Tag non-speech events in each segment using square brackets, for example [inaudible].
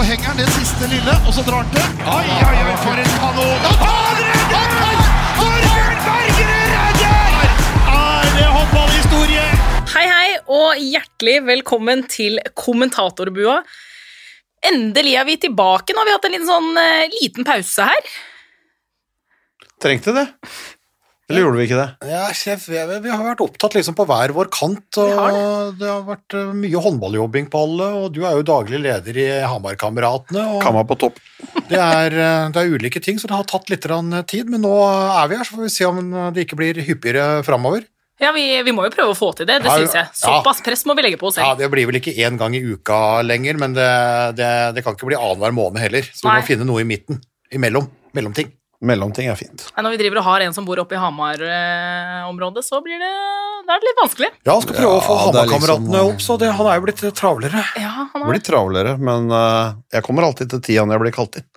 så henger han det siste lille, og så drar han til. Oi, oi, oi, for en kanon! Han redder! Torbjørn Bergerud redder! Er det håndballhistorie? Hei, hei, og hjertelig velkommen til kommentatorbua. Endelig er vi tilbake. Nå har vi hatt en liten, sånn, eh, liten pause her. Trengte det? Eller gjorde vi ikke det? Ja, sjef, vi, vi har vært opptatt liksom på hver vår kant, og har det. har vært eh, mye håndballjobbing på alle, og du er jo daglig leder i Hamarkameratene. Kammer Kamma på topp. det er, eh, det er ulike ting, så det har tatt litt tid, men nå er vi her, så får vi se om det ikke blir hyppigere framover. Ja, vi, vi må jo prøve å få til det, det Ja, syns jeg. ja. Såpass press må vi legge på oss Ja. Det blir vel ikke én gang i uka lenger, men det, det, det kan ikke bli annenhver måned heller, så vi må finne noe i midten, imellom, mellomting. Mellomting er fint. Nei, Når vi driver og har en som bor oppe i Hamar-området, så blir det, det er litt vanskelig. Ja, han skal prøve å få Ja, er Hamar-kameratene liksom- opp, så det, han er jo blitt travlere. Ja, han er. Blitt travlere, men uh, jeg kommer alltid til tida når jeg blir kalt inn.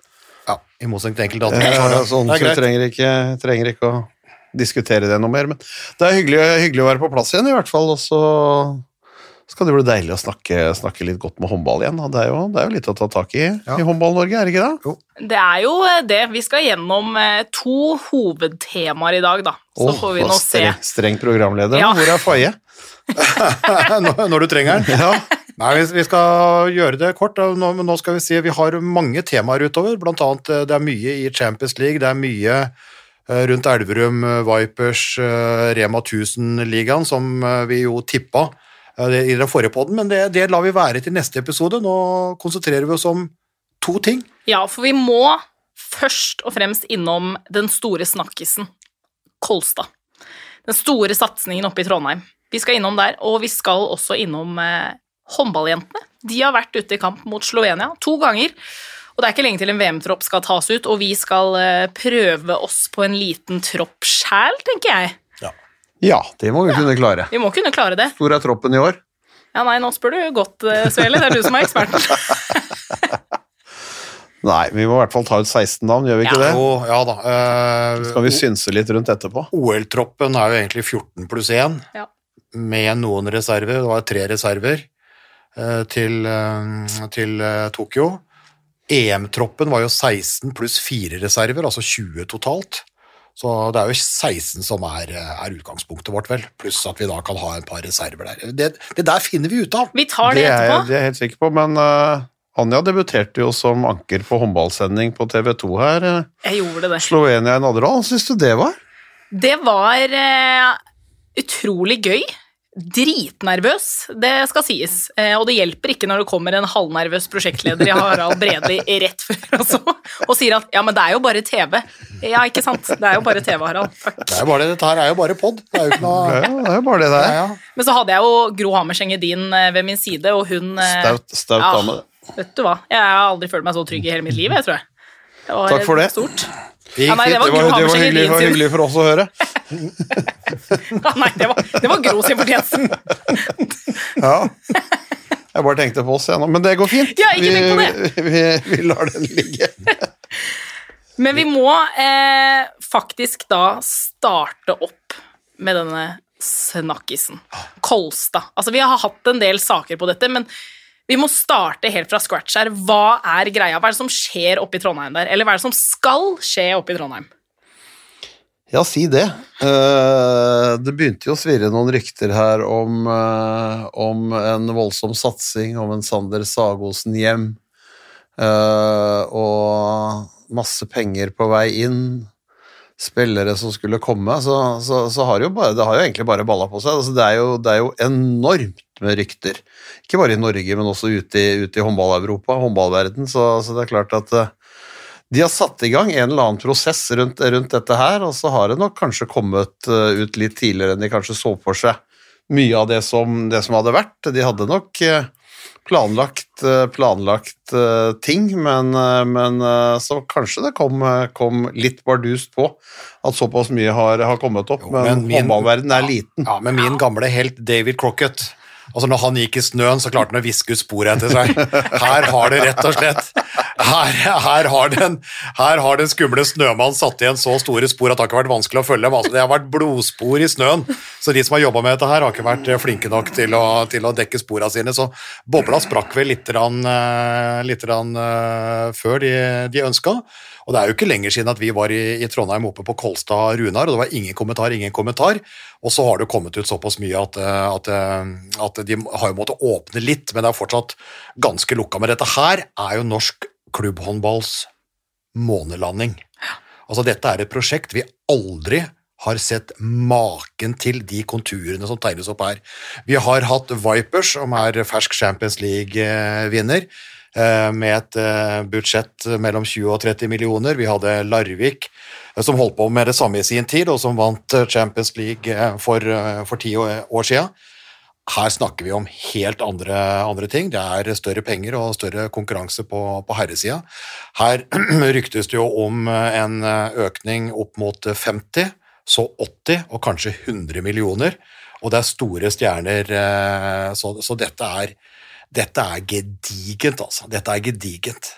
Ja, i motsetning til enkelte Eh, andre. sånn, så er trenger ikke, trenger ikke å diskutere det noe mer. Men det er hyggelig, hyggelig å være på plass igjen, i hvert fall. Og så skal det bli deilig å snakke, snakke litt godt med håndball igjen. Det er jo, det er jo litt å ta tak i Ja. i Håndball-Norge, er det ikke det? Det er jo eh, det. Vi skal gjennom eh, to hovedtemaer i dag, da. Så oh, får vi så nå se. streng, streng programleder. Ja. Hvor er Faye? [laughs] når, du trenger den. Ja. Nei, vi, vi skal gjøre det kort, nå, men nå skal vi si vi har mange temaer utover, blant annet eh, det er mye i Champions League, det er mye rundt Elverum, Vipers, Rema 1000-ligaen, som vi jo tippa i den forrige podden, men det, det lar vi være til neste episode. Nå konsentrerer vi oss om to ting. Ja, for vi må først og fremst innom den store snakkisen, Kolstad. Den store satsingen oppe i Trondheim. Vi skal innom der, og vi skal også innom eh, håndballjentene. De har vært ute i kamp mot Slovenia to ganger. Og det er ikke lenge til en VM-tropp skal tas ut, og vi skal eh, prøve oss på en liten tropp sjæl, tenker jeg. Ja, det må vi kunne klare. Vi må kunne klare det. Hvor er troppen i år? Ja, nei, nå spør du godt, eh, Svele. Det er du som er eksperten. [laughs] Nei, vi må i hvert fall ta ut 16 navn, gjør vi ikke Ja. det? Jo, ja da. Uh, Skal vi synse litt rundt etterpå? OL-troppen er jo egentlig 14 pluss 1, Ja. med noen reserver. Det var tre reserver uh, til, uh, til Tokyo. EM-troppen var jo 16 pluss 4 reserver, altså 20 totalt. Så det er jo 16 som er, eh, er utgangspunktet vårt, vel. Pluss at vi da kan ha en par reserver der. Det, det der finner vi ut av. Vi tar det Det er, jeg- etterpå. det er jeg helt sikker på, men uh, Anja debuterte jo som anker på håndballsending på TV 2 her. eh, Jeg gjorde det. Slovenia i Nadderud. Hva syns du det var? Det var uh, utrolig gøy. Dritnervøs, det skal sies. Eh, og det hjelper ikke når det kommer en halvnervøs prosjektleder i Harald Bredli rett før også, og sier at ja, men det er jo bare TV. Ja, ikke sant. Det er jo bare TV, Harald. Takk. Det er jo bare, dette her er jo bare pod. Det er jo ikke Det noe er jo, det er jo bare det det ja, er. ja. Men så hadde jeg jo Gro Hammerseng Edin eh, ved min side, og hun eh, Staut, staut ja, dame. Vet du hva, jeg har aldri følt meg så trygg i hele mitt liv, jeg tror jeg. Det var Takk for det. Stort. Det [laughs] Ja, nei, det var Det var, det var, hyggelig, var hyggelig for oss å høre. Ja, nei, det var, det var Gro sin fortjeneste. Ja. Jeg bare tenkte på oss igjen nå, men det går fint. Ja, ikke det. Vi, vi, vi lar den ligge. [laughs] Men vi må eh, faktisk da starte opp med denne snakkisen. Kolstad. Altså, vi har hatt en del saker på dette, men vi må starte helt fra scratch her. Hva er greia? Hva er det som skjer oppe i Trondheim der? Eller hva er det som skal skje oppe i Trondheim? Ja, si det. Eh, det begynte jo å svirre noen rykter her om, eh, om en voldsom satsing, om en Sander Sagosen hjem, eh, og masse penger på vei inn, spillere som skulle komme, så, så, så har det jo bare, det har jo egentlig bare balla på seg. Altså, det, er jo, det er jo enormt med rykter. Ikke bare i Norge, men også ute i, ute i håndball-Europa, håndballverden, så, så det er klart at eh, de har satt i gang en eller annen prosess rundt, rundt dette her, og så har det nok kanskje kommet eh, ut litt tidligere enn de kanskje så for seg mye av det som, det som hadde vært. De hadde nok eh, planlagt, planlagt ting, men, men så kanskje det kom, kom litt bardust på at såpass mye har, har kommet opp, Jo, men, men håndballverdenen er liten. Ja, men min gamle helt David Crocket Altså Når han gikk i snøen, så klarte han å viske ut sporet etter seg. Her har det rett og slett her, her, har den, skumle snømannen satt igjen så store spor at det har ikke vært vanskelig å følge dem. Altså, det har vært blodspor i snøen, så de som har jobba med dette her, har ikke vært flinke nok til å, til å dekke sporene sine. Så bobla sprakk vel litt, rann, eh, litt rann, uh, før de, de ønska. Og det er jo ikke lenger siden at vi var i, i Trondheim oppe på Kolstad Runar, og det var ingen kommentar, ingen kommentar. Og så har det kommet ut såpass mye at, at, at de har jo måttet åpne litt, men det er fortsatt ganske lukka. Men dette her er jo norsk klubbhåndballs månelanding. Altså, dette er et prosjekt vi aldri har sett maken til de konturene som tegnes opp her. Vi har hatt Vipers, som er fersk Champions League-vinner, eh, med et eh, budsjett mellom 20 og 30 millioner. Vi hadde Larvik, eh, som holdt på med det samme i sin tid, og som vant Champions League for, for ti år siden. Her snakker vi om helt andre, andre, ting. Det er større penger og større konkurranse på, på herresida. Her [clears throat] ryktes det jo om en økning opp mot 50, så 80 og kanskje 100 millioner. Og det er store stjerner, eh, så, så dette, er, dette er gedigent, altså. Dette er gedigent.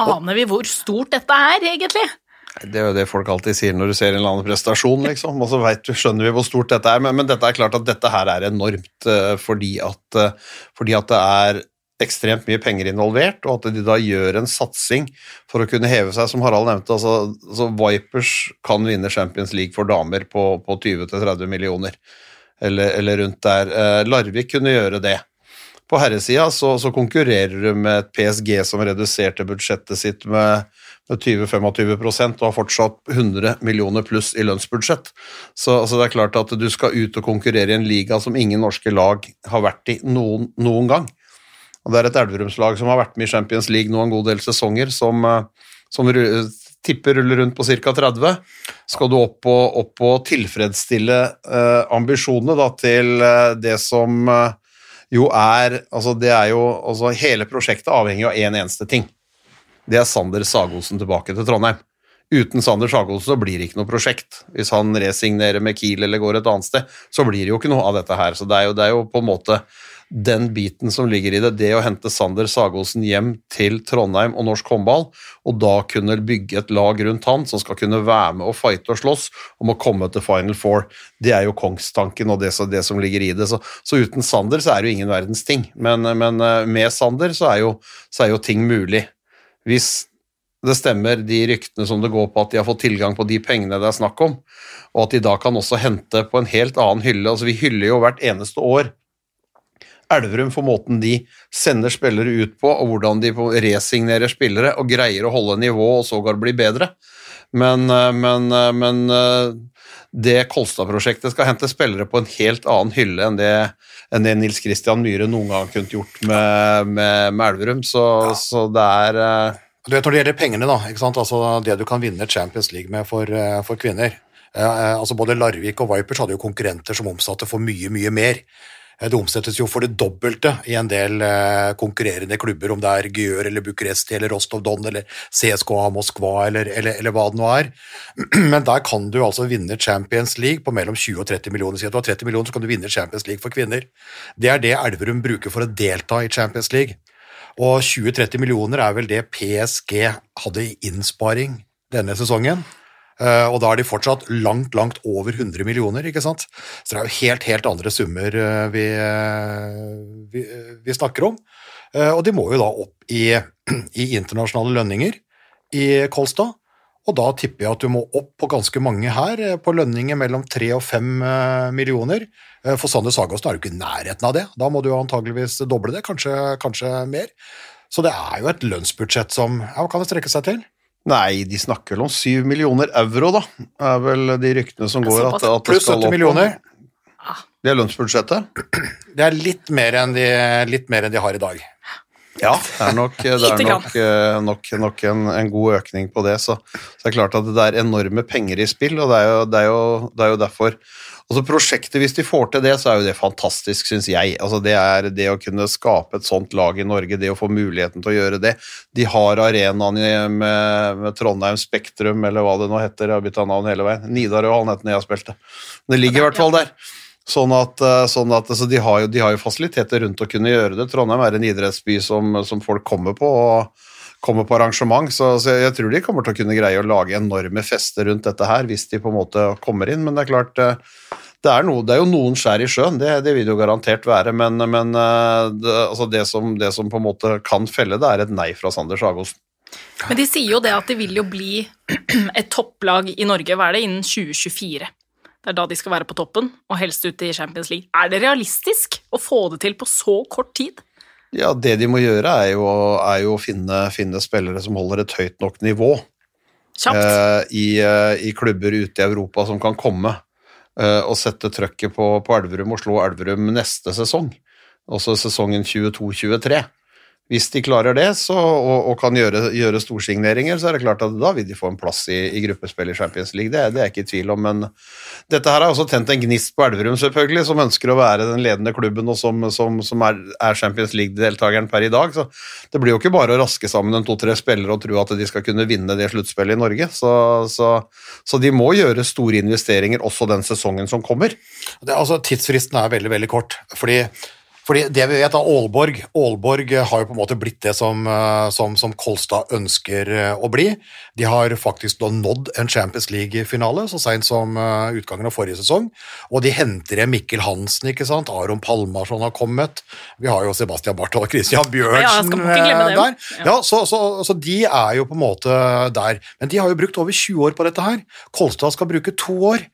Aner vi hvor stort dette er, egentlig? Det er jo det folk alltid sier når du ser en eller annen prestasjon, liksom. Og så vet, skjønner vi hvor stort dette er. Men, men, dette er klart at dette her er enormt uh, fordi, at, uh, fordi, at, det er ekstremt mye penger involvert, og at de da gjør en satsing for å kunne heve seg, som Harald nevnte. Altså, altså Vipers kan vinne Champions League for damer på, på 20-30 millioner, eller, eller, rundt der. Uh, Larvik kunne gjøre det. På herresida så, så konkurrerer du med et PSG som reduserte budsjettet sitt med med 20-25% og har fortsatt 100 millioner pluss i lønnsbudsjett. Så altså det er klart at du skal ut og konkurrere i en liga som ingen norske lag har vært i noen, noen gang. Og Det er et Elverumslag som har vært med i Champions League nå en god del sesonger, som, som tipper ruller rundt på ca. 30. Skal du opp og, opp og tilfredsstille eh, ambisjonene da, til eh, det som eh, jo er Altså, det er jo altså Hele prosjektet avhenger av én en eneste ting det er Sander Sagosen tilbake til Trondheim. Uten Sander Sagosen så blir det ikke noe prosjekt. Hvis han resignerer med Kiel eller går et annet sted, så blir det jo ikke noe av dette her. Så det er jo, det er jo på en måte den biten som ligger i det, det å hente Sander Sagosen hjem til Trondheim og norsk håndball, og da kunne bygge et lag rundt han som skal kunne være med og fighte og slåss om å komme til Final Four, det er jo kongstanken og det, det som ligger i det. Så, så, uten Sander så er det jo ingen verdens ting, men, men eh, med Sander så er, jo, så er jo ting mulig hvis det stemmer, de ryktene som det går på at de har fått tilgang på de pengene det er snakk om, og at de da kan også hente på en helt annen hylle. Altså, vi hyller jo hvert eneste år Elverum for måten de sender spillere ut på, og hvordan de resignerer spillere og greier å holde nivå og sågar bli bedre. Men, eh, men, eh, men eh, det Kolstad-prosjektet skal hente spillere på en helt annen hylle enn det, enn det Nils Christian Myhre noen gang kunne gjort med, med, med Elverum, så, ja. så, det er du vet Når det gjelder pengene, da, altså det du kan vinne Champions League med for, for kvinner eh, altså Både Larvik og Vipers hadde jo konkurrenter som omsatte for mye, mye mer. Eh, det omsettes jo for det dobbelte i en del eh, konkurrerende klubber, om det er Gjør eller Bucuresti eller Rostov Don eller CSKA Moskva eller, eller, eller, hva det nå er. [clears throat] Men der kan du altså vinne Champions League på mellom 20 og 30 millioner. Si at du har 30 millioner, så kan du vinne Champions League for kvinner. Det er det Elverum bruker for å delta i Champions League. Og 20-30 millioner er vel det PSG hadde i innsparing denne sesongen. Uh, og da er de fortsatt langt, langt over 100 millioner, ikke sant. Så det er jo helt, helt andre summer uh, vi, uh, vi, vi, snakker om. og de må jo da opp i, [clears throat] i, internasjonale lønninger i Kolstad. Og da tipper jeg at du må opp på ganske mange her, på lønninger mellom 3 og 5 millioner. For Sander Sagåsen er jo ikke i nærheten av det. Da må du antageligvis doble det, kanskje, kanskje mer. Så det er jo et lønnsbudsjett som ja, kan det strekke seg til? Nei, de snakker vel om syv millioner euro, da. Det er vel de ryktene som går at, at Pluss 70 millioner. Det er lønnsbudsjettet? Det er litt mer enn de, litt mer enn de har i dag. Ja, det er nok, det er nok, eh, nok, nok en, en, god økning på det. Så, så, det er klart at det er enorme penger i spill, og det er jo, det er jo, det er jo derfor Altså Prosjektet, hvis de får til det, så er jo det fantastisk, syns jeg. Altså Det er det å kunne skape et sånt lag i Norge, det å få muligheten til å gjøre det. De har arenaen med, med Trondheim Spektrum, eller hva det nå heter, jeg har bytta navn hele veien. Nidarøhallen het den jeg spilte. Det ligger i hvert fall der. Sånn at, eh, sånn at altså de, har jo, de, har jo, fasiliteter rundt å kunne gjøre det. Trondheim er en idrettsby som, som folk kommer på. og kommer på arrangement. Så, så jeg tror de kommer til å kunne greie å lage enorme fester rundt dette her, hvis de på en måte kommer inn. Men det er klart, eh, det er, noe, det er jo noen skjær i sjøen, det, det vil det jo garantert være. Men, men eh, det, altså det, som, det som på en måte kan felle det, er et nei fra Sander Sagosen. Men de sier jo det at det vil jo bli [clears throat] et topplag i Norge, hva er det, innen 2024. Det er da de skal være på toppen, og helst ute i Champions League. Er det realistisk å få det til på så kort tid? Ja, det de må gjøre, er jo, er jo å finne, finne, spillere som holder et høyt nok nivå eh, i, eh, i, klubber ute i Europa som kan komme eh, og sette trøkket på, på Elverum og slå Elverum neste sesong, også sesongen 22-23. Hvis de klarer det så, og, og, kan gjøre, gjøre storsigneringer, så er det klart at da vil de få en plass i, i gruppespill i Champions League. Det, det, er jeg ikke i tvil om, men dette her har også tent en gnist på Elverum, selvfølgelig, som ønsker å være den ledende klubben og som, som, som er, er, Champions League-deltakeren per i dag. Så det blir jo ikke bare å raske sammen en to-tre spillere og tro at de skal kunne vinne det sluttspillet i Norge. Så, så, så, de må gjøre store investeringer også den sesongen som kommer. Det, altså, tidsfristen er veldig, veldig kort. fordi fordi det vi vet av Aalborg Aalborg har jo på en måte blitt det som, eh, som, som Kolstad ønsker eh, å bli. De har faktisk da nådd en Champions League-finale så seint som eh, utgangen av forrige sesong. Og de henter igjen Mikkel Hansen, ikke sant. Aron Palmarsson har kommet. Vi har jo Sebastian Barth og Christian Bjørnsen ja, der. Ja, så, så, så, de er jo på en måte der. Men de har jo brukt over 20 år på dette her. Kolstad skal bruke to år.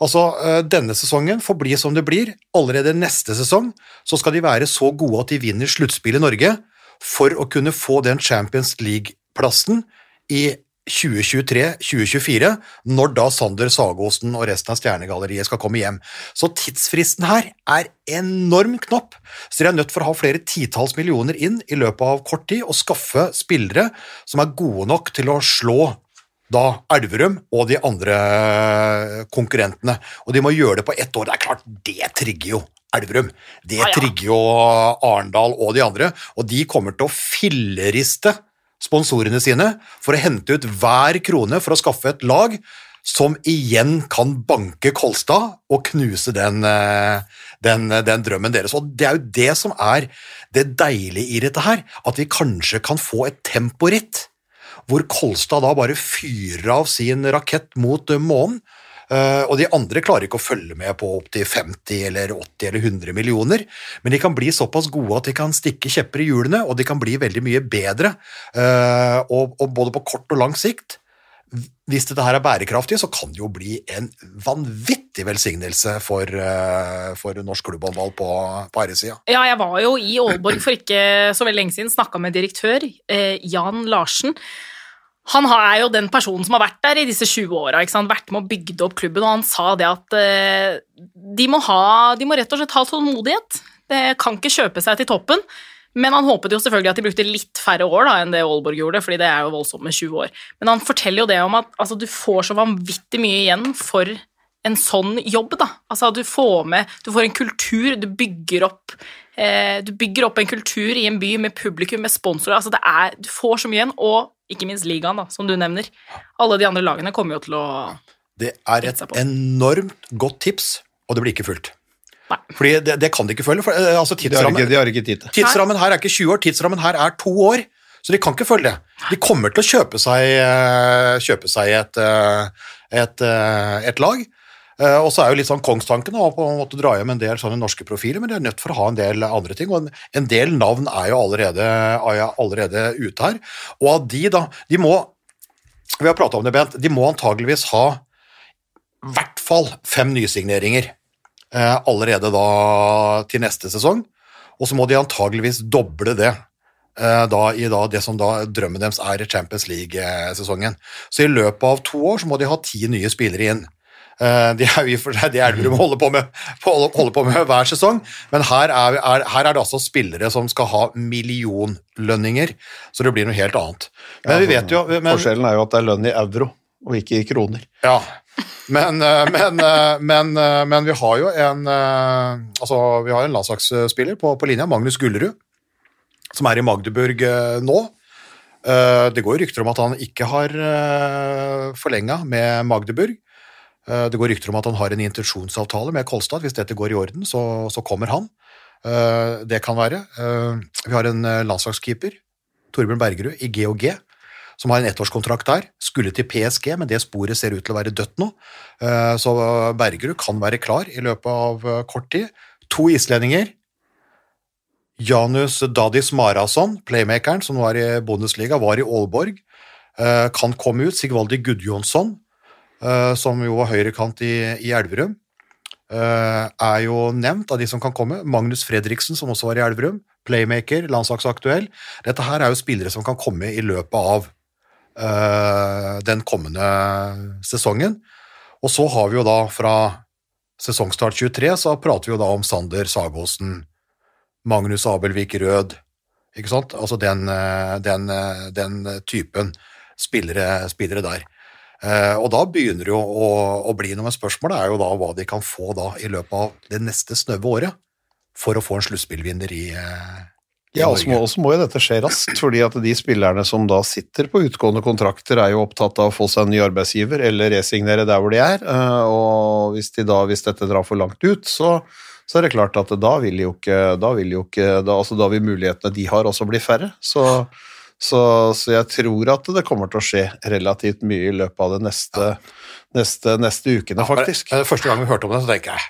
Altså, eh, Denne sesongen får bli som det blir. Allerede neste sesong så skal de være så gode at de vinner sluttspill i Norge for å kunne få den Champions League-plassen i 2023-2024, når da Sander Sagosen og resten av Stjernegalleriet skal komme hjem. Så tidsfristen her er enorm knopp, så de er nødt for å ha flere titalls millioner inn i løpet av kort tid og skaffe spillere som er gode nok til å slå da Elverum og de andre konkurrentene. Og de må gjøre det på ett år. Det er klart, det trigger jo Elverum. Det trigger jo Arendal og de andre. Og de kommer til å filleriste sponsorene sine for å hente ut hver krone for å skaffe et lag som igjen kan banke Kolstad og knuse den, den, den, drømmen deres. Og Det er jo det som er det deilige i dette her, at vi kanskje kan få et temporitt hvor Kolstad da bare fyrer av sin rakett mot eh, månen. Uh, og de andre klarer ikke å følge med på opptil 50 eller 80 eller 100 millioner, men de kan bli såpass gode at de kan stikke kjepper i hjulene, og de kan bli veldig mye bedre, uh, og, og, både på kort og lang sikt. Hvis dette her er bærekraftig, så kan det jo bli en vanvittig velsignelse for, for norsk klubbhåndball på, på herresida. Ja, jeg var jo i Aalborg for ikke så veldig lenge siden, snakka med direktør Jan Larsen. Han er jo den personen som har vært der i disse 20 åra, vært med og bygd opp klubben, og han sa det at uh, de, må ha, de må rett og slett ha tålmodighet. Det kan ikke kjøpe seg til toppen. Men han håpet jo selvfølgelig at de brukte litt færre år da, enn det Aalborg gjorde, fordi det er jo voldsomt med 20 år. Men han forteller jo det om at altså, du får så vanvittig mye igjen for en sånn jobb, da. Altså, du får med Du får en kultur, du bygger opp eh, Du bygger opp en kultur i en by med publikum, med sponsorer. Altså, det er Du får så mye igjen, og ikke minst ligaen, da, som du nevner. Alle de andre lagene kommer jo til å Det er et enormt godt tips, og det blir ikke fulgt. Nei. Fordi det, det, kan de ikke følge. For, eh, altså, tidsrammen, de, har ikke, de har ikke tid Tidsrammen her er ikke 20 år, tidsrammen her er to år. Så de kan ikke følge det. De kommer til å kjøpe seg, eh, kjøpe seg et, et, et, et, lag. Og så er jo litt sånn kongstanken å på en måte dra hjem en del sånne norske profiler, men de er nødt for å ha en del andre ting. Og en, en del navn er jo allerede, er allerede ute her. Og av de, da De må Vi har prata om det, Bent. De må antageligvis ha i hvert fall fem nysigneringer eh, allerede da til neste sesong. Og så må de antageligvis doble det eh, da, i da, det som da drømmen deres er i Champions League-sesongen. Så i løpet av to år så må de ha ti nye spillere inn. Eh, det er jo for seg det Elverum holder på med, holder på med hver sesong, men her er, er, her er, det altså spillere som skal ha millionlønninger, så det blir noe helt annet. Men vi vet jo... Men, forskjellen er jo at det er lønn i euro, og ikke i kroner. Ja, men, eh, men, eh, men, men vi har jo en altså vi har en landslagsspiller på, på linja, Magnus Gullerud, som er i Magdeburg nå. Det går rykter om at han ikke har forlenga med Magdeburg. Eh, det går rykter om at han har en intensjonsavtale med Kolstad. Hvis dette går i orden, så, så kommer han. Eh, det kan være. Eh, vi har en landslagskeeper Torbjørn Bergerud, i GOG, som har en ettårskontrakt der. Skulle til PSG, men det sporet ser ut til å være dødt nå. Så Bergerud kan være klar i løpet av kort tid. To islendinger. Janus Dadis Marason, playmakeren som var i Bundesliga, var i Aalborg. Kan komme ut. Sigvaldi Gudjonsson, som jo var høyrekant i, i Elverum, eh, er jo nevnt av de som kan komme. Magnus Fredriksen, som også var i Elverum. Playmaker, landslagsaktuell. Dette her er jo spillere som kan komme i løpet av eh, den kommende sesongen. Og så har vi jo da fra sesongstart 23, så prater vi jo da om Sander Sagåsen, Magnus Abelvik Rød, ikke sant? Altså den, eh, den, eh, den typen spillere, spillere der. Eh, Og da begynner det jo å, å bli noe med spørsmålet er jo da hva de kan få da i løpet av det neste snaue året for å få en sluttspillvinner i, eh, Ja, og så må jo dette skje raskt, fordi at de spillerne som da sitter på utgående kontrakter, er jo opptatt av å få seg en ny arbeidsgiver eller resignere der hvor de er. eh, Og hvis, de da, hvis dette drar for langt ut, så, så er det klart at da vil jo ikke Da vil, jo ikke, da, altså da vil mulighetene de har, også bli færre. Så, så, så jeg tror at det kommer til å skje relativt mye i løpet av de neste, neste, neste ukene, faktisk. Eh, Første gang vi hørte om det, så tenker jeg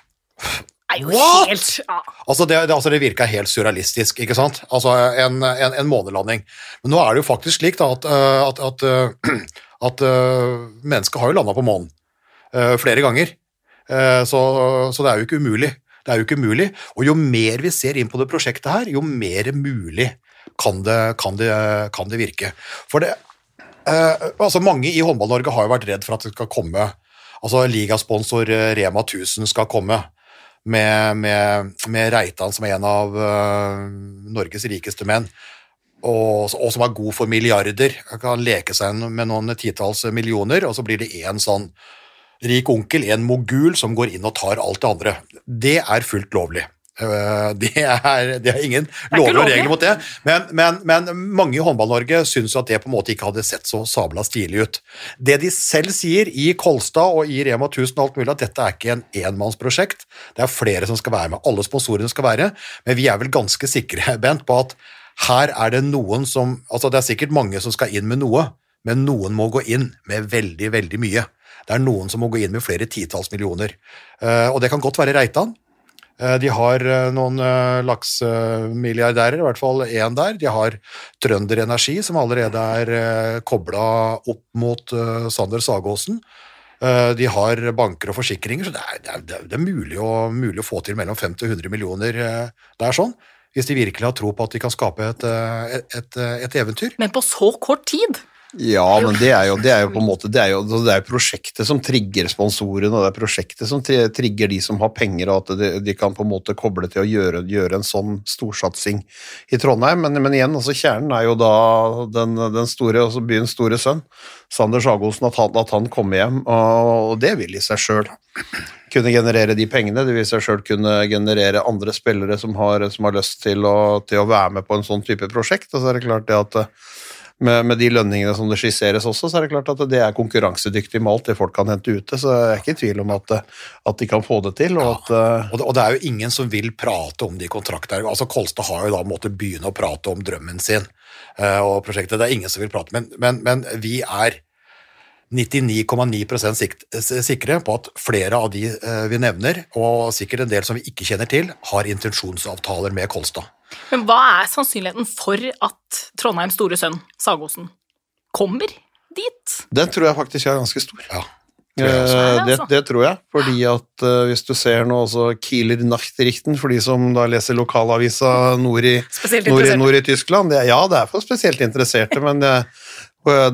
What? helt ja. Altså det, det, altså det virka helt surrealistisk, ikke sant? Altså en, en, en månelanding. Men nå er det jo faktisk slik da, at, øh, at, at, øh, at øh, mennesket har jo landa på månen flere ganger. Eh, Så, så det er jo ikke umulig. Det er jo ikke umulig. Og jo mer vi ser inn på det prosjektet her, jo mer mulig kan det, kan det, kan det virke. For det, eh, altså mange i Håndball-Norge har jo vært redd for at det skal komme altså ligasponsor eh, Rema 1000 skal komme med, med, med Reitan som er en av eh, Norges rikeste menn, og, og som er god for milliarder, kan leke seg med noen titalls millioner, og så blir det én sånn rik onkel, en mogul, som går inn og tar alt det andre. Det er fullt lovlig. Eh, Det er, det er ingen lover og regler mot det, men, men, men mange i Håndball-Norge syns at det på en måte ikke hadde sett så sabla stilig ut. Det de selv sier i Kolstad og i Rema 1000 og alt mulig, at dette er ikke en enmannsprosjekt, det er flere som skal være med, alle sponsorene skal være, men vi er vel ganske sikre, [laughs] Bent, på at her er det noen som Altså, det er sikkert mange som skal inn med noe, men noen må gå inn med veldig, veldig mye. Det er noen som må gå inn med flere titalls millioner. Eh, og det kan godt være Reitan. Eh, De har eh, noen eh, laksemilliardærer, i hvert fall én der. De har Trønder Energi, som allerede er kobla opp mot Sander Sagåsen. De har banker og forsikringer, så det er, det er, det er- mulig, å, mulig å få til mellom 50 og 100 millioner der sånn. Hvis de virkelig har tro på at de kan skape et, et, et, et eventyr. Men på så kort tid? Ja, men det er jo, det er jo på en måte Det er jo det er prosjektet som trigger sponsorene, og det er prosjektet som trigger de som har penger, og at de, de kan på en måte koble til å gjøre, gjøre en sånn storsatsing i Trondheim. Men, men igjen, altså kjernen er jo da den, den store, altså byens store sønn, Sander Sagosen, at han, at han kommer hjem, og det vil i seg sjøl kunne generere de pengene. Det vil seg sjøl kunne generere andre spillere som har, som har lyst til å, til å være med på en sånn type prosjekt. Og så er det klart det at med, med de lønningene som det skisseres også, så er det klart at det er konkurransedyktig med alt det folk kan hente ute. Så jeg er ikke i tvil om at, at de kan få det til. og at... eh, Og det, og det er jo ingen som vil prate om de kontraktene. Altså Kolstad har jo da måttet begynne å prate om drømmen sin uh, og prosjektet. Det er ingen som vil prate, men, men, men vi er 99,9 sikt- sikre på at flere av de eh, vi nevner, og sikkert en del som vi ikke kjenner til, har intensjonsavtaler med Kolstad. Men hva er sannsynligheten for at Trondheims store sønn, Sagosen, kommer dit? Den tror jeg faktisk er ganske stor. Ja. Det. Det, Altså. det tror jeg, fordi at uh, hvis du ser nå også Kieler Nachtrichten, for de som da leser lokalavisa nord i, nord, i- nord i Tyskland, det, ja, det er for spesielt interesserte, men uh,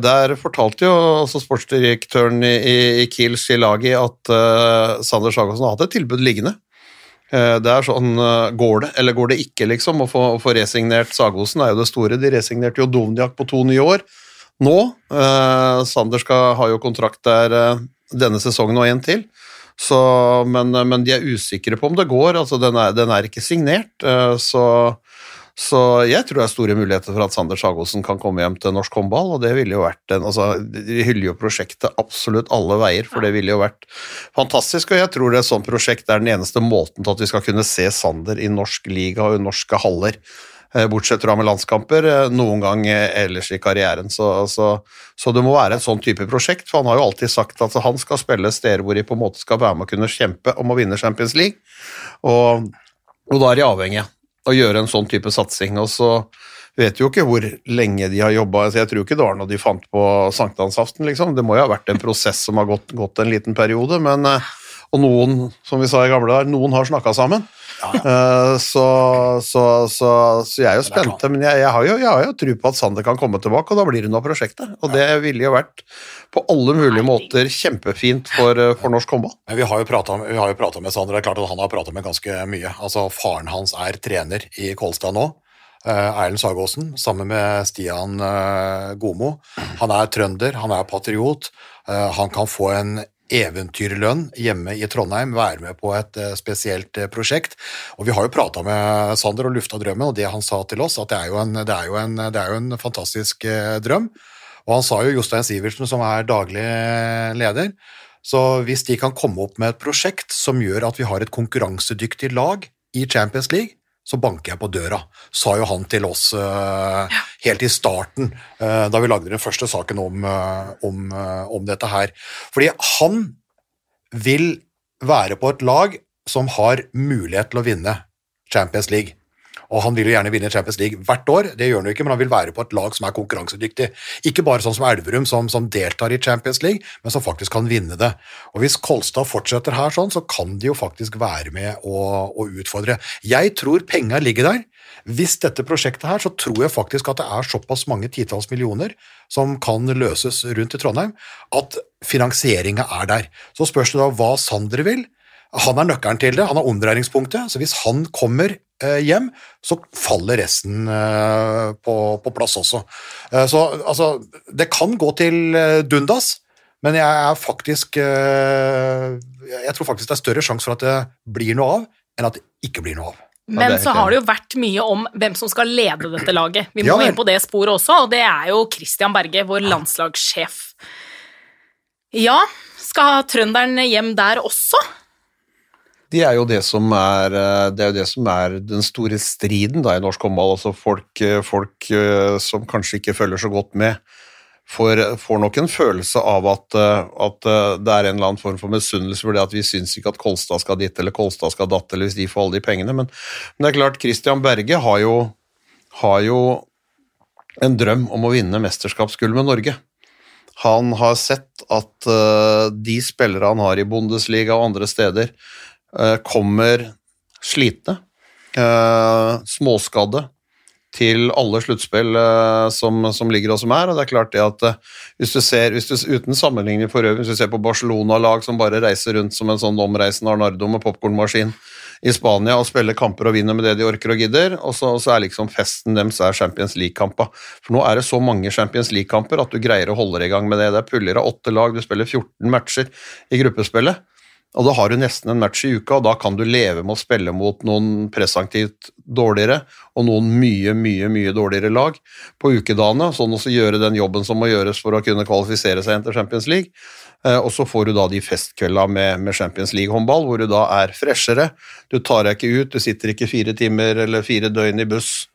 Der fortalte jo også sportsdirektøren i, i, i Kiel Shilagi at uh, Sander Sagosen har hatt et tilbud liggende. Eh, det er sånn eh, Går det, eller går det ikke, liksom? Å få, å få resignert Sagosen er jo det store. De resignerte jo Dovnjak på to nye år nå. Eh, Sander skal, ha jo kontrakt der eh, denne sesongen og en til. Så, men, men de er usikre på om det går. altså Den er, den er ikke signert. eh, Så, så jeg tror det er store muligheter for at Sander Sagosen kan komme hjem til norsk håndball, og det ville jo vært en, altså, De hyller jo prosjektet absolutt alle veier, for det ville jo vært fantastisk. Og jeg tror det er et sånt prosjekt er den eneste måten til at vi skal kunne se Sander i norsk liga og i norske haller eh, bortsett fra med landskamper, eh, noen gang eh, ellers i karrieren. Så, så, så det må være et sånn type prosjekt, for han har jo alltid sagt at han skal spille steder hvor de på en måte skal være med å kunne kjempe om å vinne Champions League, og, og da er de avhengige av å gjøre en sånn type satsing. og så vet jo ikke hvor lenge de har jobba. Altså, jeg tror ikke det var noe de fant på sankthansaften, liksom. Det må jo ha vært en prosess som har gått, gått en liten periode. Men, eh, og noen, som vi sa i gamle dager, noen har snakka sammen. Eh, Så, så, så, så jeg er jo spent, men jeg, jeg har jo, jeg har jo tro på at Sander kan komme tilbake, og da blir det noe av prosjektet. Og det ville jo vært på alle mulige måter kjempefint for, eh, for norsk håndball. Vi har jo pratet, vi har jo med Sander, det er klart at han har pratet med ganske mye. Altså, Faren hans er trener i Kolstad nå. eh, Erlend Sagåsen, sammen med Stian Gomo. Han er trønder, han er patriot. Han kan få en eventyrlønn hjemme i Trondheim, være med på et eh, spesielt eh, prosjekt. Og Vi har jo prata med Sander og lufta drømmen, og det han sa til oss, at det er jo en, er jo en, er jo en fantastisk eh, drøm. Og han sa jo Jostein Sivertsen, som er daglig leder, så hvis de kan komme opp med et prosjekt som gjør at vi har et konkurransedyktig lag i Champions League, så banker jeg på døra, sa jo han til oss eh, helt i starten, uh, da vi lagde den første saken om, uh, om, om dette her. Fordi han vil være på et lag som har mulighet til å vinne Champions League. Og han vil jo gjerne vinne Champions League hvert år, det gjør han jo ikke, men han vil være på et lag som er konkurransedyktig. Ikke bare sånn som Elverum, som, som deltar i Champions League, men som faktisk kan vinne det. Og hvis Kolstad fortsetter her sånn, så kan de jo faktisk være med å, å utfordre. Jeg tror penga ligger der. Hvis dette prosjektet her, så tror jeg faktisk at det er såpass mange titalls millioner som kan løses rundt i Trondheim, at finansieringa er der. Så spørs det da hva Sander vil. Han er nøkkelen til det, han er omdreiningspunktet, så hvis han kommer hjem, så faller resten eh, på, på plass også. Eh, så altså, det kan gå til eh, dundas, men jeg er faktisk eh, Jeg tror faktisk det er større sjanse for at det blir noe av, enn at det ikke blir noe av. Men så har det jo vært mye om hvem som skal lede dette laget. Vi må Ja inn på det sporet også, og det er jo Christian Berge, vår landslagssjef. Ja, skal trønderen hjem der også? Det er jo det som er, eh, det er, det som er den store striden da, i norsk håndball. Altså folk, eh, folk eh, som kanskje ikke følger så godt med, får, får nok en følelse av at, at det er en eller annen form for misunnelse for det at vi syns ikke at Kolstad skal dit eller Kolstad skal datt, eller hvis de får alle de pengene. Men, men det er klart, Christian Berge har jo, har jo en drøm om å vinne mesterskapsgull med Norge. Han har sett at de spillere han har i Bundesliga og andre steder, kommer slitne, eh, småskadde, til alle sluttspill eh, som, som ligger og som er. og det er klart det at eh, hvis du ser, hvis du, Uten sammenligning for øvrig, hvis du ser på Barcelona-lag som bare reiser rundt som en sånn omreisende Arnardo med popkornmaskin i Spania og spiller kamper og vinner med det de orker og gidder, og så, så er liksom festen deres er Champions League-kampa. For nå er det så mange Champions League-kamper at du greier å holde deg i gang med det. Det er puller av åtte lag, du spiller 14 matcher i gruppespillet. Og da har du nesten en match i uka, og da kan du leve med å spille mot noen presentivt dårligere og noen mye, mye mye dårligere lag på ukedagene, sånn også gjøre den jobben som må gjøres for å kunne kvalifisere seg til Champions League. Eh, Og så får du da de festkvelda med, med Champions League-håndball, hvor du da er freshere. Du tar deg ikke ut, du sitter ikke fire timer eller fire døgn i buss